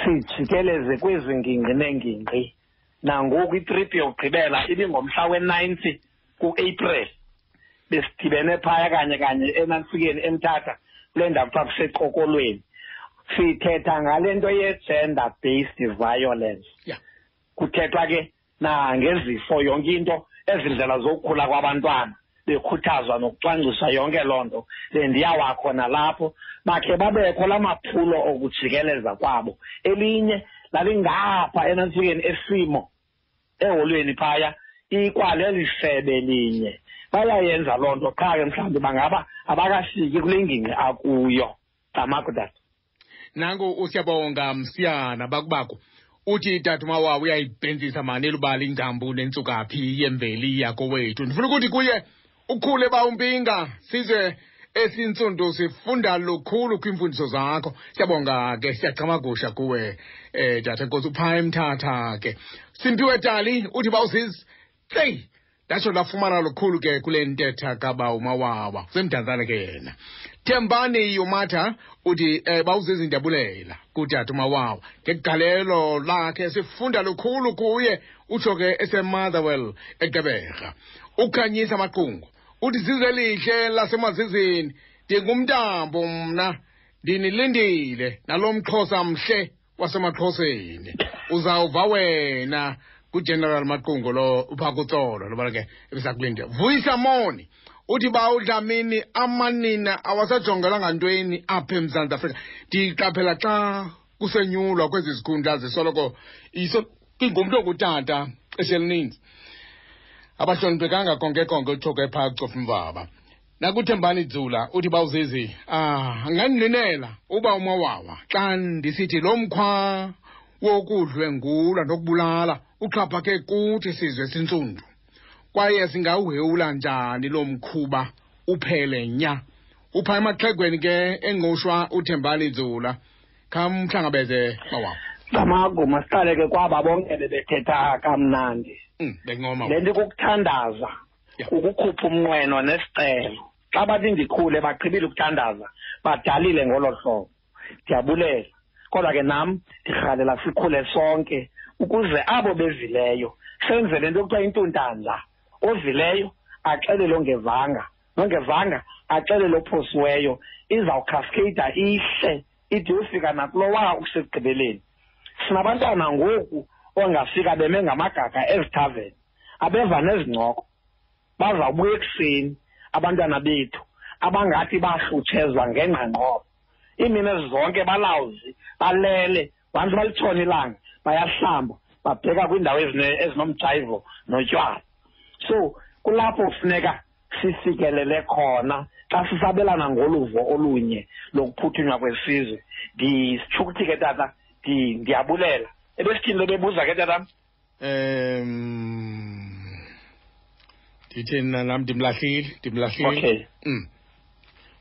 sijikeleze kwezi ngingqi neengingqi nangoku itrip yokugqibela ibingomhla we-ninety kuapril besidibene phaya kanye kanye enantsifikeni emthatha kule ndawo kuthiwa kuseqokolweni sithetha ngale nto ye-gender based violence yeah. kuthethwa ke nangezifo yonke into ezindlela zokukhula kwabantwana bekhuthazwa nokucwangciswa yonke loo nto bendiyawakho nalapho bakhe babekho la maphulo okujikeleza kwabo elinye lalingapha enantsikeni esimo eholweni phaya ikwaleli sebe linye bayayenza loo nto qha ke mhlawumbi bangaba abakafiki kule ngingqi akuyo camaku tata nanku usiyabonga msiyana bakubako uthi tata umawawo uyayibhenzisa mani elubala ingcambu nentsukaphi yemveli yakowethu ndifuna ukuthi kuye ukhule ba umpinga sizwe esintsundu sifunda lukhulu kwiimfundiso zakho siyabonga ke siyachamagusha kuwe eh tata nkosi uphaya emthatha ke simpiwe tali uthi bawusis hey ndatsho ndafumana lukhulu ke kule ntetha kaba umawawa semdantsane ke yena thembani yomatha uthi um eh, bawuzizindabulela kutata umawawa ngegalelo lakhe sifunda lukhulu kuye utsho ke esemotherwell egeberha ukhanyisa amaqungu uthi zize lihle lasemazizini ndingumntambo mna ndinilindile nalo mxhosa mhle wasemaxhoseni uzawuva wena kugeneral maqungu lo upha kutsolo lobana ke ebisakulinde vuyisa moni uthi ba udlamini amanina awasajongelanga ntweni apha emzantsi afrika ndiqaphela xa kusenyulwa kwezi zikhundla zisoloko ingumntu okutata xesha elininzi abahloniphekanga konke konke uthoko ephaa kucofa imvaba nakuthembani dzula uthi bawuzizi ah anganinela uba umawawa xa ndisithi lo mkhwa wokudlwengula nokubulala uxhaphake kuthi sizwe sintsundu kwaye singawuhewula njani lo mkhuba uphele nya upha emaxhegweni ke engoshwa uthembani dzula khamhlangabeze bawam ngamagu masiqale ke kwaba bonke bebethetha kamnandi mm, bencoma le nto ikukuthandaza ukukhupha umnqweno nesicelo xa bathi ndikhule baqhibile ukuthandaza badalile ngolo hlobo ndiyabulela kodwa ke nam ndirhalela sikhule sonke ukuze abo bezileyo senze le nto kuthiwa intuntanza ozileyo axelele ongevanga nongevanga axelele ophosiweyo izawukhaskheyida ihle ide ufika nakulowa ukusekugqibeleni sinabantwana ngoku ongafika beme ngamagaga ezithaveni abeva nezincoko bazawubuya ekuseni abantwana bethu abangathi bahlutshezwa ngengqangqobo iimini ezi zonke balawuzi balele once balitshona ilanga bayahlamba babheka kwiindawo ezinomjayivo notywala so kulapho kufuneka sisikelele khona xa sisabelana ngoluvo olunye lokuphuthunywa kwesizwe ndisitshukuthi ke tata ndiyabulela ebesithini lebebuza ke tatam um ndithi mna nam ndimlahlile ndimlahlile okay mm.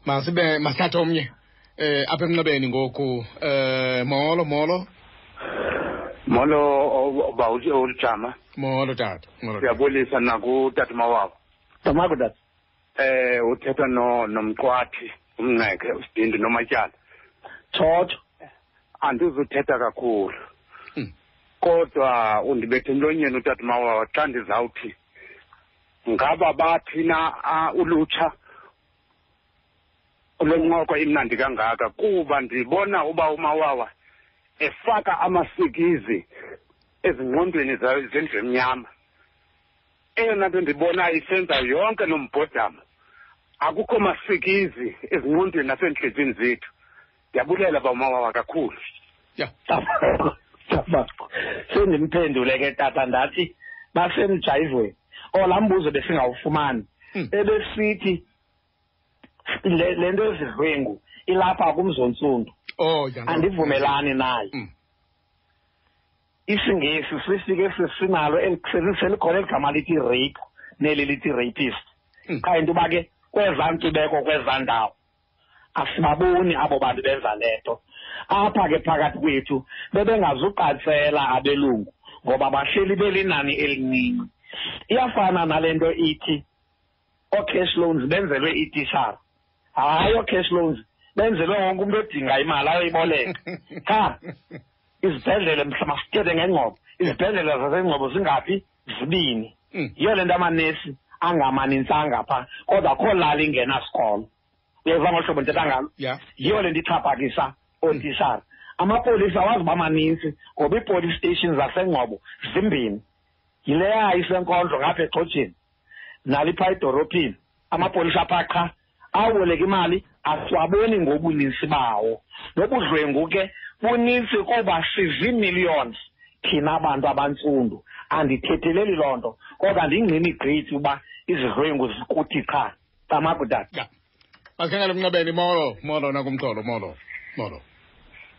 masibe masithathe omnye eh apha emnxebeni ngoku eh molo molo molo uba ulijama molo tata molo siyabulisa nakutata mawabo tamako tata Eh uthetha no nomqwathi umnqeke usibindi nomatyala. Thotho andizuthetha kakhulu. Hmm. Kodwa undibethe emlonyeni utata mawa xa ndizawuthi ngaba bathi na ulutsha kule ncoko imnandi kangaka kuba ndibona uba umawawa efaka amasikizi ezingqondweni zendlu emnyama eyona nto ndibonayo isenza yonke lo mbhodama akukho masikizi ezinqondweni nasentliziyweni zethu ndiyabulela bamawawa kakhulu ya sendimphendule ke tata ndathi basemjayivweni olaa mbuzo besingawufumani hmm. ebesithi le nto ezidlwengu ilapha kumzontsundu oh, andivumelani nayo hmm. isingesi sifike sesinalo selikhona eli gama lithi rape neli lithi rapist hmm. qha into uba ke kwezaa nkcubeko kwezaa ndawo asibaboni abo bantu benza le nto apha ke phakathi kwethu bebengazuqatsela abelungu ngoba bahleli belinani elincinci iyafana nale nto ithi oo-cash loans benzelwe itisara hayi oo-cash loans benzelwe wonke umntu odinga imali ayoyiboleka qha izibhedlele mhla masithethe ngengcobo izibhedlele zasengcobo zingaphi zibini hmm. yiyo le nto amanesi angamanintsanga phaa kodwa kho lali ingenasikolo uyayiva ngolu hlobo ndithetha ngalo yiyo le nto ixhaphakisa ootisara amapolisa awazi uba maninzi ngoba ii-police stations zasengcobo zimbini yileya isenkonzo ngapha egxojini nalipha edorophini amapolisa apha qha aboleka imali asiwaboni ngobuninzi bawo nobudlwengu ke bunintsi kuba sizii-millions thina bantu abantsundu andithetheleli loo nto kodwa ndingcini gqithi uba izidlwengu zikuthi qha camakudata yeah. asikhangele mnqabeni molo molo nakumxolo molo molo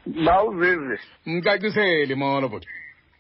bawuzizi mcaciseli molo bhuti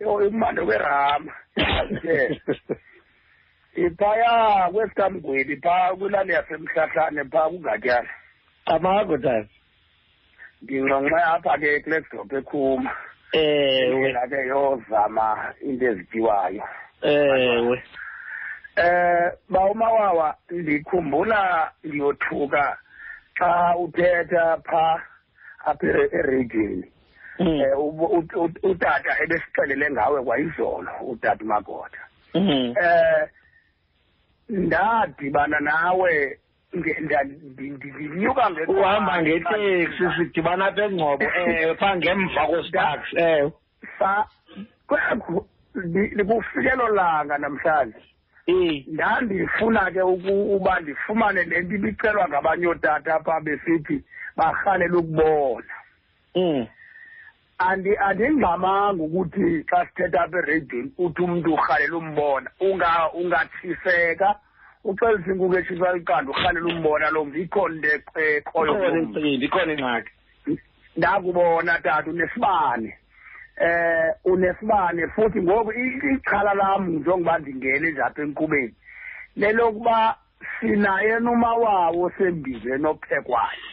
yho imandi kwerama iphaya kwesikamgwebi phaa kwilali yasemhlahlane phaa kungatyana amako tata ndinxonxe apha ke kule dolophu ekhuma ewe ke yozama into ezityiwayo ewe eh ba umawawa ndikhumbula ngiyothuka xa uthetha pha apha eradiyweni um mm. eh, utata ebesixelele ngawe kwayizolo utata umagoda um mm-hmm. eh, ndadibana nawe ndinyuka uhamba ngeteksi sidibana apha engcobo ewe phaa ngemva kwesitax ewe sa kwekho ndikufike lo langa namhlanje eh. ndandifuna ke uba ndifumane le nto ibicelwa ngabanye ootata apha besithi barhalela ukubona um andingxamanga ukuthi xa sithetha apha ereyidini uthi umntu urhalela umbona ungathiseka uxelisa inkuku etshisa liqanda urhalela umbona lo mntu ikhona into ekhoyo ikhona ingxaki ndakubona tata unesibane eh unesibane futhi ngoku ixhala lam njengoba ndingene nje apha enkubeni lelokuba sinaye nomawawo sembize nophekwayo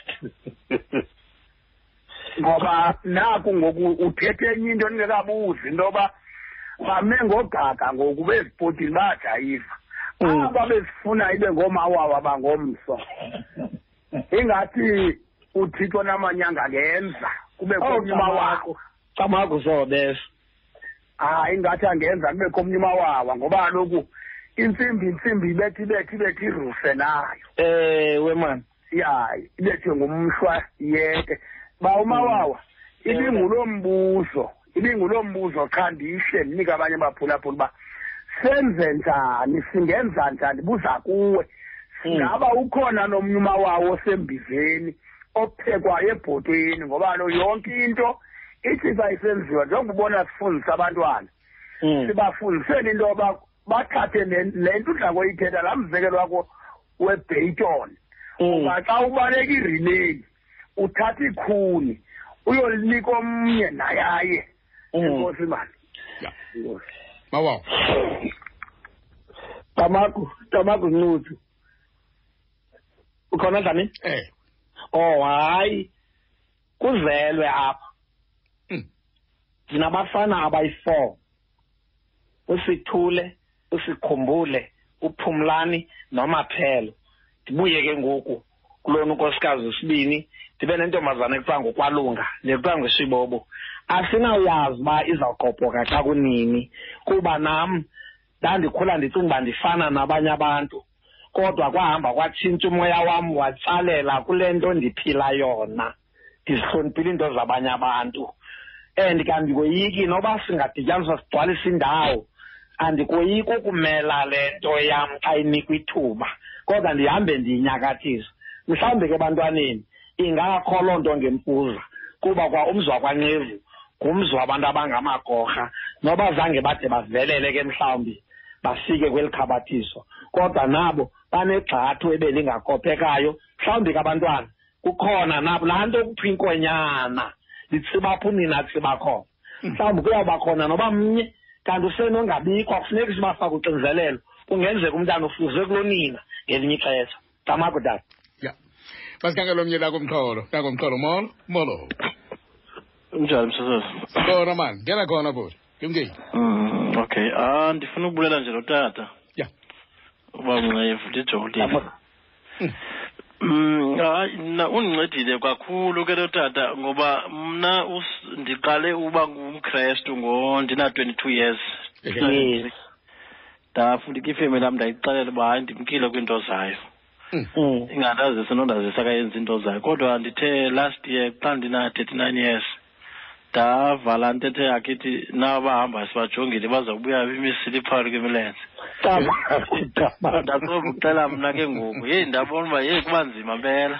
ngoba naku ngoku uthethe enye into ndingekabuzi into yoba bame ngogaka ngoku bezipotini bayajayiva mm. aba bezifuna ibe ngoomawawo abangomso ingathi uthixo namanyanga ngenza kube oh, komnye umawakho camako sobesho hayi ingathi angenza kube komnye umawawa ngoba kaloku intsimbi intsimbi ibethi ibethi ibethi irufe nayo ewe mani ya ibethwe ngumhlwa yeke ba umawawa mm. ibinguloo mbuzo ibinguloo mbuzo qha ndihle ndinike abanye abaphulaphula uba senze njani singenza njani buza kuwe singaba hmm. ukhona nomnye umawawo osembizeni ophekwayo ebhotweni ngoba lo yonke into ithi xa isenziwa njengoba ubona sifundisa abantwana hmm. sibafundiseni into yoba bathathe le nto udla koyithetha laa mzekelo wakho webeyton hmm. uba xa ubaleka irineli uthatha ikhuni uyolinika omnye naye aye mm. enkosi mani mawaw tamaku tamaku ncudu ukhona njani eh oh hayi kuzelwe apha hmm. ndinabafana abayi-four usithule usikhumbule uphumlani nomaphelo ndibuye ke ngoku kulona unkosikazi usibini ndibe nentombazana ekuthiwa ngukwalunga nekuthiwa ngushibobo asinawuyazi uba izawugqobhoka xa kunini kuba nam ndandikhula ndicinga uba ndifana nabanye abantu kodwa kwahamba kwatshintsha umoya wam watsalela kule nto ndiphila yona ndizihloniphile iinto zabanye abantu and kandikoyiki noba singadityaniswa sigcwalisa indawo andikoyiki ukumela le nto yam xa inikwa ithuba kodwa ndihambe ndiyinyakathisa mhlawumbi ke ebantwaneni ingakho loo nto ngempuza kuba kwa umzi wakwanqevu ngumzi wabantu abangamagorha noba zange bade bavelele ke mhlawumbi bafike kweli khabathiso kodwa nabo banegxathu ebelingakopekayo mhlawumbi ke abantwana kukhona nabo laa nto kuthiwa inkonyana litsiba phi unina atsiba khona mm. mhlawumbi kuyawuba khona noba mnye kanti usenongabikho akufuneki sibafake uxinzelelo kungenzeka umntana ufuzwe kulonina ngelinye ixesha Tama kudala. Yeah. Basikhange lo mnye lako mxholo, lako mxholo molo, molo. Unjani msosisi? Sona man, ngena khona bhuti. Ngimngeni. Mm, okay. Ah ndifuna ukubulela nje lo tata. Yeah. Uba mncevu ndijolile. Mm. Mm, hayi mna undincedile kakhulu ke lo tata ngoba mna ndiqale uba ngumkrestu ngo ndina-twenty-two years ndafunda ke ifemeli yam ndayixelela uba hayi ndimkile kwiinto zayo hmm. hmm. ingandazisa nondazisa kayenzi into zayo kodwa ndithe last year xa ndina-thirty nine years ndavala ntethe yakhe ithi naba bahamba sibajongile baza kubuya imisili phakathi kwemilenze ndaqoba uxela mna ke ngoku yeyi ndabona uba yeyi kuba nzima mpela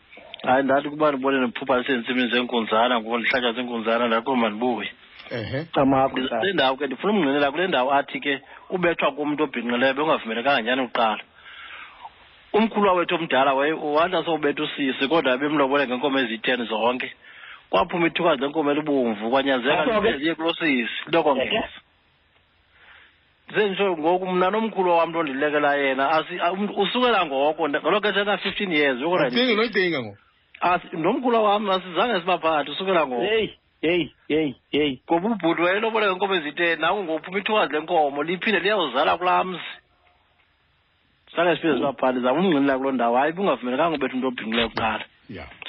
hayi ndathi ukuba ndibone ndiphupha lisentsimini zenkunzana ngoku ndihlatywa zinkunzana ndathi uba mandibuye kule ndawo ke ndifuna umngqinela kule ndawo athi ke ubethwa kumntu obhinqileyo bekungavumelekanga nyhani kuqala umkhulwa wethu omdala wathi asowubetha usisi kodwa bemlobole ngenkomo eziten zonke kwaphuma ithukazi lenkomo elibomvu kwanyanzeleka ndiye kulo sisi loko ngeza senditsho ngoku mna nomkhulu wam nto ndilekela yena usukela ngoko ngelo xesha ena-fifteen years yokocinga nocinga ngoku nomkhulu wam asizange sibaphakathi usukela ngoko heyi heyi heyi heyi ngoba ubhuti wayeloboleka inkomo eziteni naku ngophuma ithokazi lenkomo liphinde liyawuzala kulaa mzi sale sifike sibabhali zama umngqinela kuloo ndawo hayi bungavumelekanga ubetha umntu obhinqileyo kuqala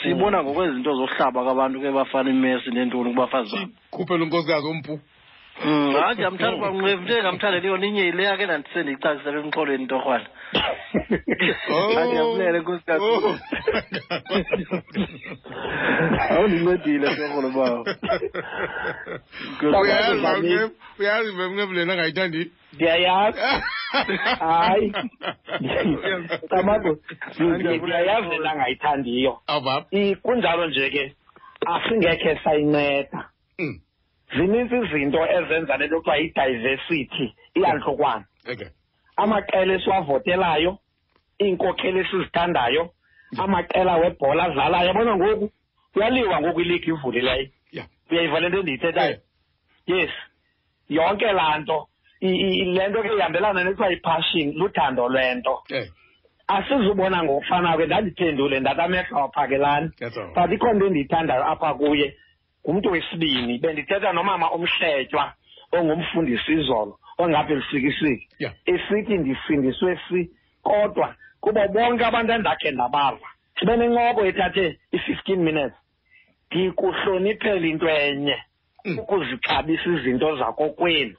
siyibona ngokwezinto zohlaba kwabantu ke bafana imesi nentoni kubafazi bam khuphela unkosikazi ompu mm, hayi ndiyamthanda uba mnqevu nto endingamthandeli yona inye yile yakhe ndandise ndiyicacisela emxholweni intorhwana oh. andiyabulele nkosikazi oh. awundincedile torholo bawo uyazi uyazi mnqevu lena angayithandi Biayaf. Hayi. Tamako. Biayaf la ngayithandiyo. Ava. Kunjalo nje ke asingekhe sayinceda. Mm. Zininzi izinto ezenza lento kuthiwa i-diversity iyanhlokwana. Okay. Amaqela esiwavotelayo, iinkokheli esizithandayo, amaqela webhola adlalayo yabona ngoku kuyaliwa ngoku iligi ivulileyo uyayiva le nto endiyithethayo yes yonke laa nto le nto ke ihambelana nekuthiwa ipassion luthando lwento asizubona ngokufanayo ke ndandiphendule ndathi amehlo aphakelani but ikhona into endiyithandayo apha kuye ngumntu wesibini bendithetha nomama omhletywa ongumfundisi izolo ongapha elisikisiki esithi ndifundiswe si kodwa kubo bonke abantu endakhe ndabava sibe nencoko ethathe i-fifteen minutes ndikuhloniphela into enye mm. ukuzixabisa izinto zakokwenu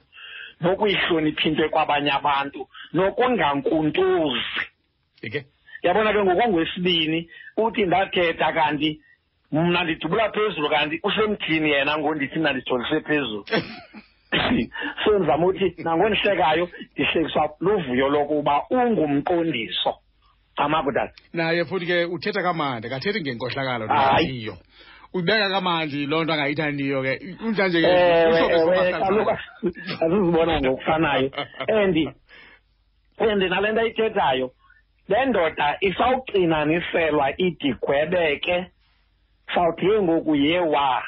nokuyihlonipha into ekwabanye abantu nokungankuntuzi okay. yabona ke ngokungwesibini uthi ndathetha kanti mna ndidubula phezulu kanti usemthini yena ngondithi mna ndijolise phezulu so ndizama ukuthi nangondihlekayo ndihlekiswa luvuyo lokuba ungumqondiso gama kudala naye futhi ke uthetha kamandi akathethi ngenkohlakalo nayiyo ubeka kamandi loo nto angayithandiyo ke unjanje ke azizibona ngokufanayo and and nale nto ayithethayo le ndoda isawuxinaniselwa idigwebeke sawuthi ke ngoku ye wa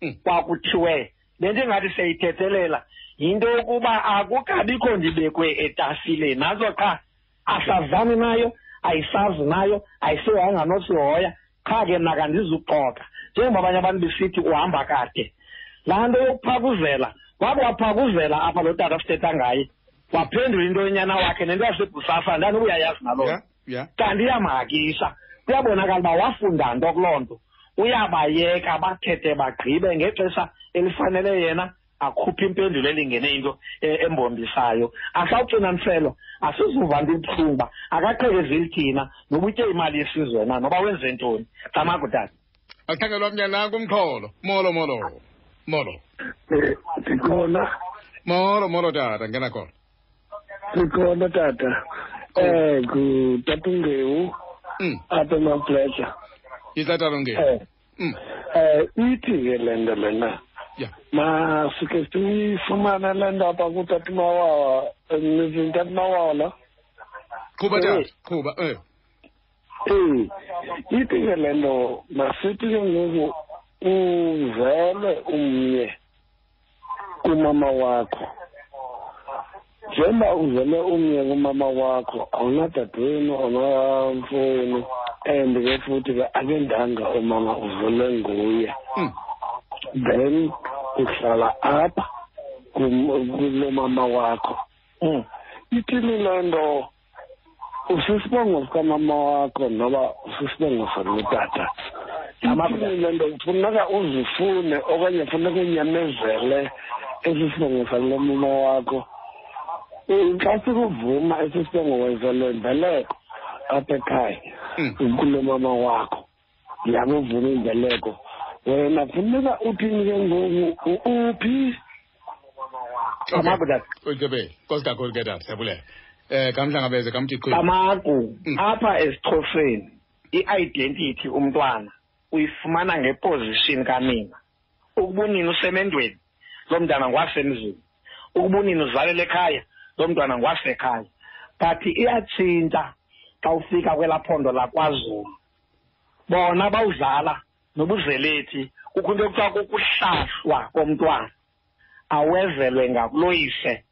hmm. kwakuthiwe le nto ingathi seyithethelela yinto yokuba akukabikho ndibekwe etafileni nazo qha asazani nayo ayisazi nayo ayisiwanga nosihoya qha ke mna kandizuxoka njengoba abanye abantu besithi uhamba kade laa nto yokuphakuzela wabe waphakuzela apha lo tata sithetha ngaye waphendula into yenyana wakhe nento yasebhusasa ndani uyayazi naloo yeah, yeah. kanti iyamhakisa kuyabonakala uba wafunda nto kuloo nto uyabayeka bathethe bagqibe ngexesha elifanele yena akhuphe impendulo elingene into e, embombisayo asawucinaniselwa asizuva nto ibuhlungu uba akaqhekezeli thina noba utye imali yesizwe na noba wenze ntoni camago tata akhangelwa mnyananko umxholo molo molo molo eh, ndikhona molo molo tata ngena khona ndikhona tata um eh, ngutata ungewu hmm. apha emapleja itata longewu eh. Mm. Eh ithi ke le nto lena. Yeah. Ma sike sifumana le ndaba kutata mawawa eh, nizintata mawawa la. Qhuba tata, eh. qhuba eh. Eh ithi ke le nto masithi ke ngoku uzelwe umnye. kumama wakho njengoba uvele umye kumama wakho awunadadewenu awunamfowenu and ke futhi ke akendanga umama uvele nguye hmm. then uhlala apha kulomama wakho hmm. ithini le nto usisibongo sikamama wakho noba usisibongo sanotata amakhulu le nto kufuneka uzifune okanye funeka unyamezele esi sibongo salo mama wakho xa sikuvuma esi sibongo wenzelwe mbeleko apha ekhaya hmm. kulo mama wakho ndiyakuvula imbeleko wena funeka uthini ke ngoku uphi amaku tata ucebeli nkosi kakhulu ke tata siyabulela um kamhlangabeze kamthiqi amaku mm. apha esixhoseni i-identity umntwana uyifumana ngeposition kanina ukubunini usemendweni loo mntana ngwasemzini ukuba unini uzalele ekhaya loo mntwana ngwasekhaya but iyatshintsha xa ufika kwelaa phondo lakwazulu bona bawudlala nobuzelethi kukho into yokuthiwa kukuhlahlwa komntwana awezelwe ngakuloyise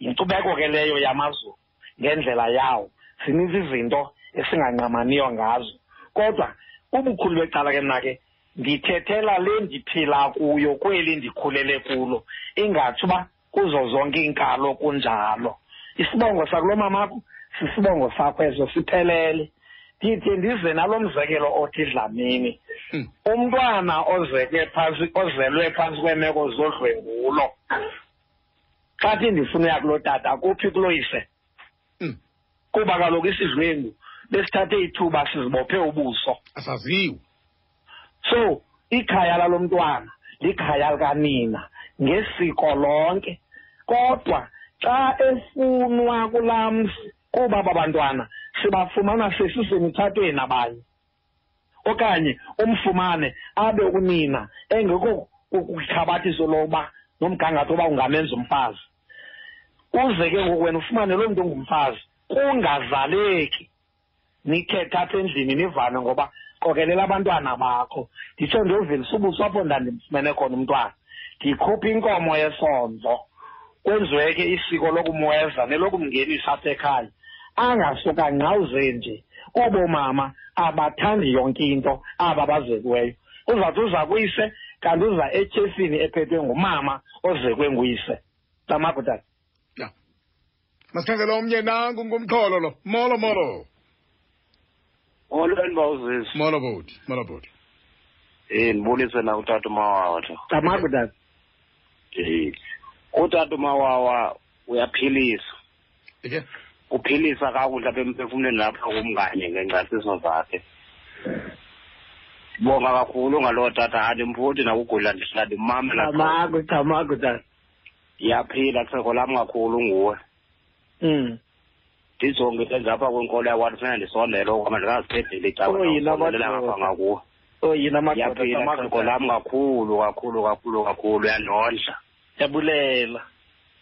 yinkcubeko ke leyo yamazulu ngendlela yawo zininzi izinto esinganqamaniyo ngazo kodwa ubukhulu becala ke mna ke ndithethela le ndiphila kuyo kweli ndikhulele kulo ingathi uba kuzo zonke iinkalo kunjalo isibongo sakulo mamakho sisibongo sakho eso siphelele ndithi ndize nalo mzekelo othi dlamini hmm. umntwana ozeke phantsi ozelwe phantsi kweemeko zodlwengulo xa sindifuna uya kuloo tata kuphi kuloo yise hmm. kuba kaloku isidlwengu besithathe ithuba sizibophe ubuso asaziwe so ikhaya lalo mntwana likhaya likanina ngesiko lonke kodwa xa efunwa kulaa mzi kuba babantwana sibafumana sesisemitshatweni abanye okanye umfumane abe unina engekho kuthabathiso loba nomgangatho oba ungamenza umfazi uze ke ngoku wena ufumane loo mntu ongumfazi kungazaleki nithe thatha endlini nivane ngoba qokelela abantwana bakho nditsho ndiyovelisa ubuso apho ndandimfumene khona umntwana ndikhuphe inkomo yesondlo kwenziwe ke isiko lokumweza nelokumngenisa apha ekhaya angasuka ngqawuze nje kuba oomama abathandi yonke into aba bazekiweyo uzawuthi uza kuyise kanti uza etyhefini ephethwe ngumama ozekwe nguyise tamagudazi masikhangela omnye nanku ngumxholo lo molo molo molweni bawuzisi molo bhuti molo bhuti um ndibulise na utata umawawa tho camaku tata um utata umawawa uyaphilisa ike uphilisa kakuhle apha emphefumlweni lapha kumngane ngencasiso zakhe bonga kakhulu ngaloo tata andimfundi nakugula ndihlala ndimamela camaku camaku tata ndiyaphila xhego lam kakhulu nguwe mm ndijonge into enjapha kwenkolo yakwati funeka ndisondele okuba ndingaziphendeli icabaaapha ngakuwe ndiyaphila xhego lam kakhulu kakhulu kakhulu kakhulu uyandondla ndiyabulela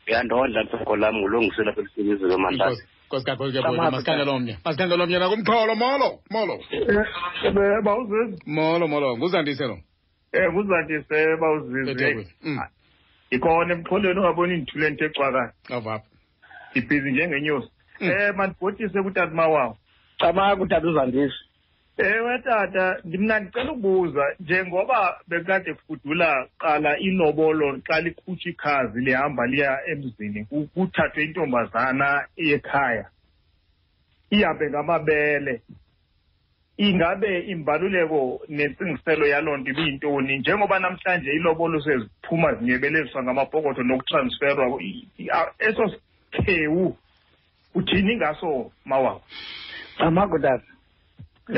uyandondla xhego lam ngulungisile apha elisinizilo mandlasi masikhandele omnye masikhandele omnye nakumxholo molo molo eh, eh, molo molo nguzandise lo um kuzanti seba uzizi mm. ikhona emxholweni ungaboni ndithule nto ecwakana avapha ndibhizi njengenyosi um mm. eh, mandibhotise kutata mawawo cabanga kutata uzandisi ewe tata ndimna ndicela ukubuza njengoba bekade kufudula qala inobolo xa likhutsha ikhazi lihamba liya emzini kuthathwe intombazana yekhaya ihambe ngamabele ingabe imbaluleko nentsingiselo yaloo nto ibiyintoni njengoba namhlanje ilobolo seziphuma zinyebeleziswa ngamapokotho nokutransferwa eso sikhewu uthini ngaso mawabo amako tata um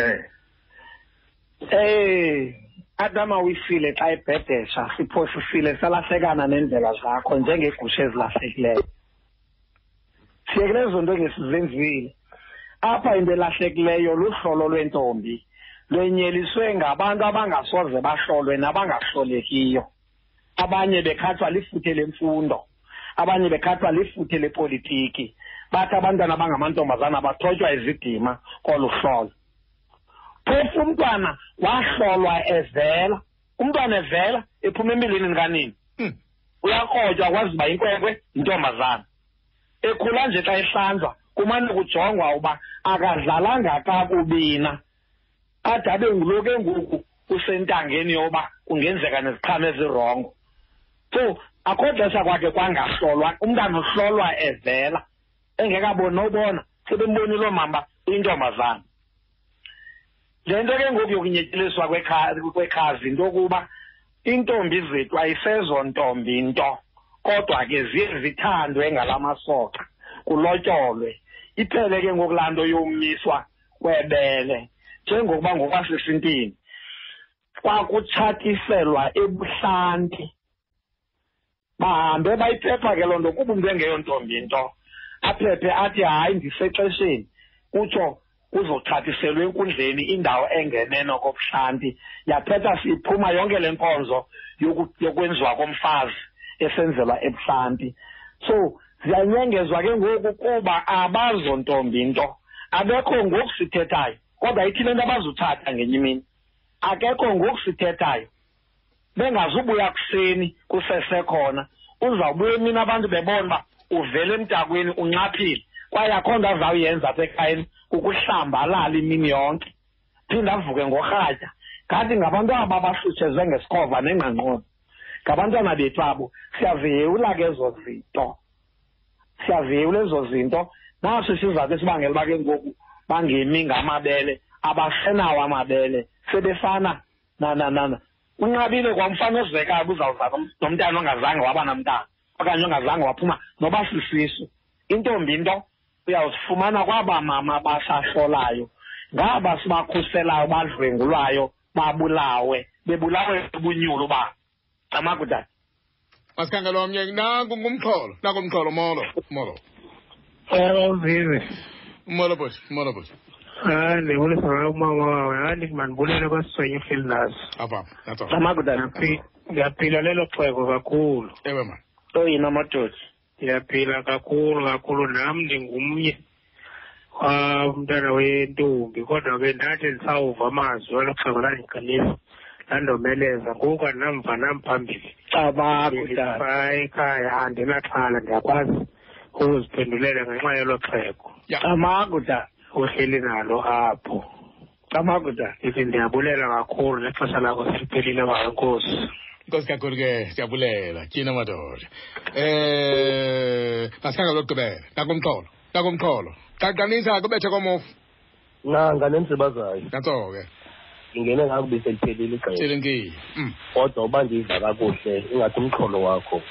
eh adama uyifile xa ebhedesha siphosisile salahlekana neendlela zakho njengegusha ezilahlekileyo siyekele ezo nto ngesizenzile apha into elahlekileyo luhlolo lwentombi lwenyeliswe ngabantu abangasoze bahlolwe nabangahlolekiyo abanye bekhathwa lifuthe lemfundo abanye bekhathwa lifuthe lepolitiki bathi abantwana abangamantombazana bathotywa izidima kolu hlolo phofu umntwana wahlolwa evela umntwana evela ephuma emilini kanini hmm. uyakrotywa akwazi uba inkwenkwe yintombazana ekhula nje xa ehlanjwa kumane kujongwa uba akadlalanga kakubina ade abe ngulo ke ngoku usentangeni yoba kungenzeka neziqhamo ezirongo so akho xesha kwakhe kwangahlolwa umntana uhlolwa evela engekaboni nobona sebembonile oomama uyintombazana le nto ke ngoku yokunyityeliswa kwekhazi into yokuba intombi zethu ayisezo ntombi nto kodwa ke ziye zithandwe ngala masoka kulotyolwe iphele ke ngoku laa nto yomiswa kwebele njengokuba ngokwasesintini kwakutshatiselwa ebuhlanti bahambe bayiphepha ke loo nto kuba umntu engeyontombi nto aphephe athi hayi ndisexesheni kutsho kuzothathiselwa enkundleni indawo engeneno kobuhlanti yaphetha siphuma yonke le nkonzo yokwenziwa komfazi esenzelwa ebuhlanti so ziyanyengezwa ke ngoku kuba abazontombi nto abekho ngoku sithethayo kodwa ithi le nto abazuthatha ngenye imini akekho ngoku sithethayo bengazubuya kuseni kusesekhona uzawubuya emini abantu bebona uba uvele emntakwini unxaphile kwaye akho nto azawuyenza apha ekhayeni kukuhlamba alale imini yonke phinde avuke ngorhatya kanti ngabantwana babahlutshezwe ngesikhova nengqangqono ngabantwana bethu abo siyaziyewula ke ezo zinto siyaziyewula ezo zinto naso isizathu esibangela uba ke ngoku bangemi ngamabele abasenawo amabele sebefana na na na na unqabile kwamfana ozeka kuzawuza nomntana ongazange waba namntana okanye ongazange waphuma noba sisisu intombi into uyawuzifumana kwaba mama basahlolayo ngaba sibakhuselayo badlwengulwayo babulawe bebulawe ubunyulu uba camaku tata masikhangela omnye nanku ngumxholo nanku umxholo molo molo ewe uzive molo bhuti molo bhuti hayi ndibulisa ngayo umama wawe hayi ndimandibulele kwasiswenye uhleli nazo apam camaku tata ndiyaphila lelo xheko kakhulu ewe mani oyini amadoda ndiyaphila kakhulu kakhulu nam ndingumnye umntana wentombi kodwa ke ndathi ndisawuva amazwi olo xhego landiqinisa landomeleza ngoku andinamva namphambili cabanga ekhaya andinaxhala ndiyakwazi ukuziphendulela ngenxa yelo xhego cabanga uhleli nalo apho Camagu da. Ithi ndiyabulela kakhulu nexesha lakho seliphelile bankosi. Nkosi kakhulu ke siyabulela tyhina madoda. Eh masikanga lokugqibela nakumxholo nakumxholo qaqanisa kubethe komofu. Nanga nemsebazayo. That's all ke. Ingene ngaku biseliphelile igqibela. Tshilingile. Mm. Kodwa uba ndiva kakuhle ingathi umxholo wakho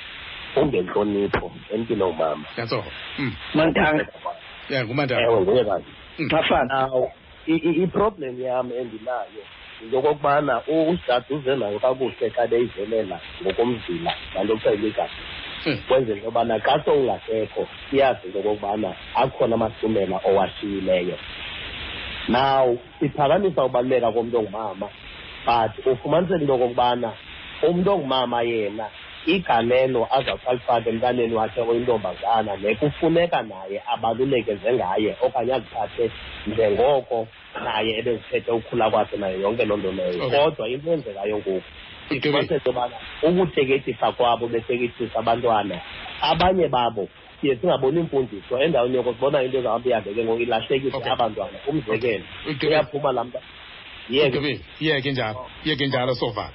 ungenhlonipho empilo umama. That's all. Mm. Mantanga. Yeah, ngumantanga. Ewe, nguye kanti. Mafana. Mm. iproblem yam endinayo into yokokubana usitata uze nayo kakuhle xa beyivelela ngokomzila nganto kuthiwa ilegal hmm. kwenzela into yobana xa sowungasekho siyazi into yokokubana akhona amahlumela owashiyileyo now siphakamisa ubaluleka komntu ongumama but ufumaniseka into yokokubana umntu ongumama yena igalelo azawuthi alifake emntaneni wakhe oyintombazana le kufuneka naye abaluleke njengaye okanye aziphathe njengoko naye ebeziphethe ukhula kwakhe nayo yonke loo nto leyo kodwa into enzekayo ngoku ifumanise into yobana ukuteketisa kwabo beteketisa abantwana abanye babo siye singaboni imfundiso endaweni yoko sibona into ezahamba ihambe ke ngoku ilahlekise okay. abantwana umzekelo uyaphuma laa mntu yeke yeke njalo oh. yeke njalo sovala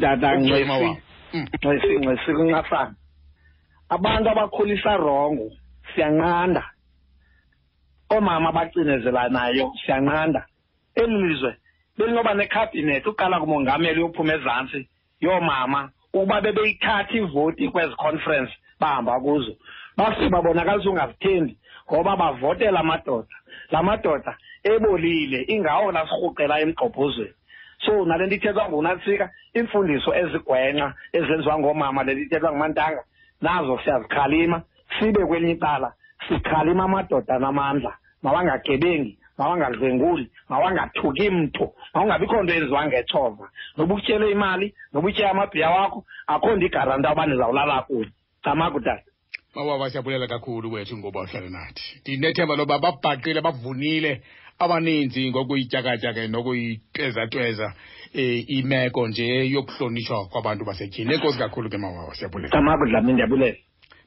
tata nxesi mm. nxesi nxesi kuncasana abantu abakhulisa rongo siyanqanda oomama abacinezelanayo siyanqanda eli lizwe belinoba nekhabhinethi uqala kumongameli yophuma ezantsi yoomama ukuba bebeyithatha ivoti kwezi conference bahamba kuzo bafike babonakalisa ungazithembi ngoba bavotela amadoda la madoda ebolile ingawo nasirhuqela emgqobhozweni so nale nto ithethwa ngunantsika iimfundiso ezigwenxa ezenziwa ngoomama le nto ithethwa ngumantanga nazo siyazikhalima sibe kwelinye icala sikhalima amadoda anamandla mawangagebengi mawangadlwenguli mawangathuki mntu mawungabikho nto eyenziwa ngetshova noba utyele imali noba utye amabhiya wakho akho nto igaranta uba ndizawulala kunye camakudala mawaba basyabulela kakhulu kwethu ngoba uhlale nathi ndinethemba loba babhaqile bavunile abaninzi ngokuyityakatyake nokuyitwezatweza um eh, imeko nje yokuhlonitshwa kwabantu basetyhini enkosi kakhulu ke mawaba syabulela camakudlami ndiyabulela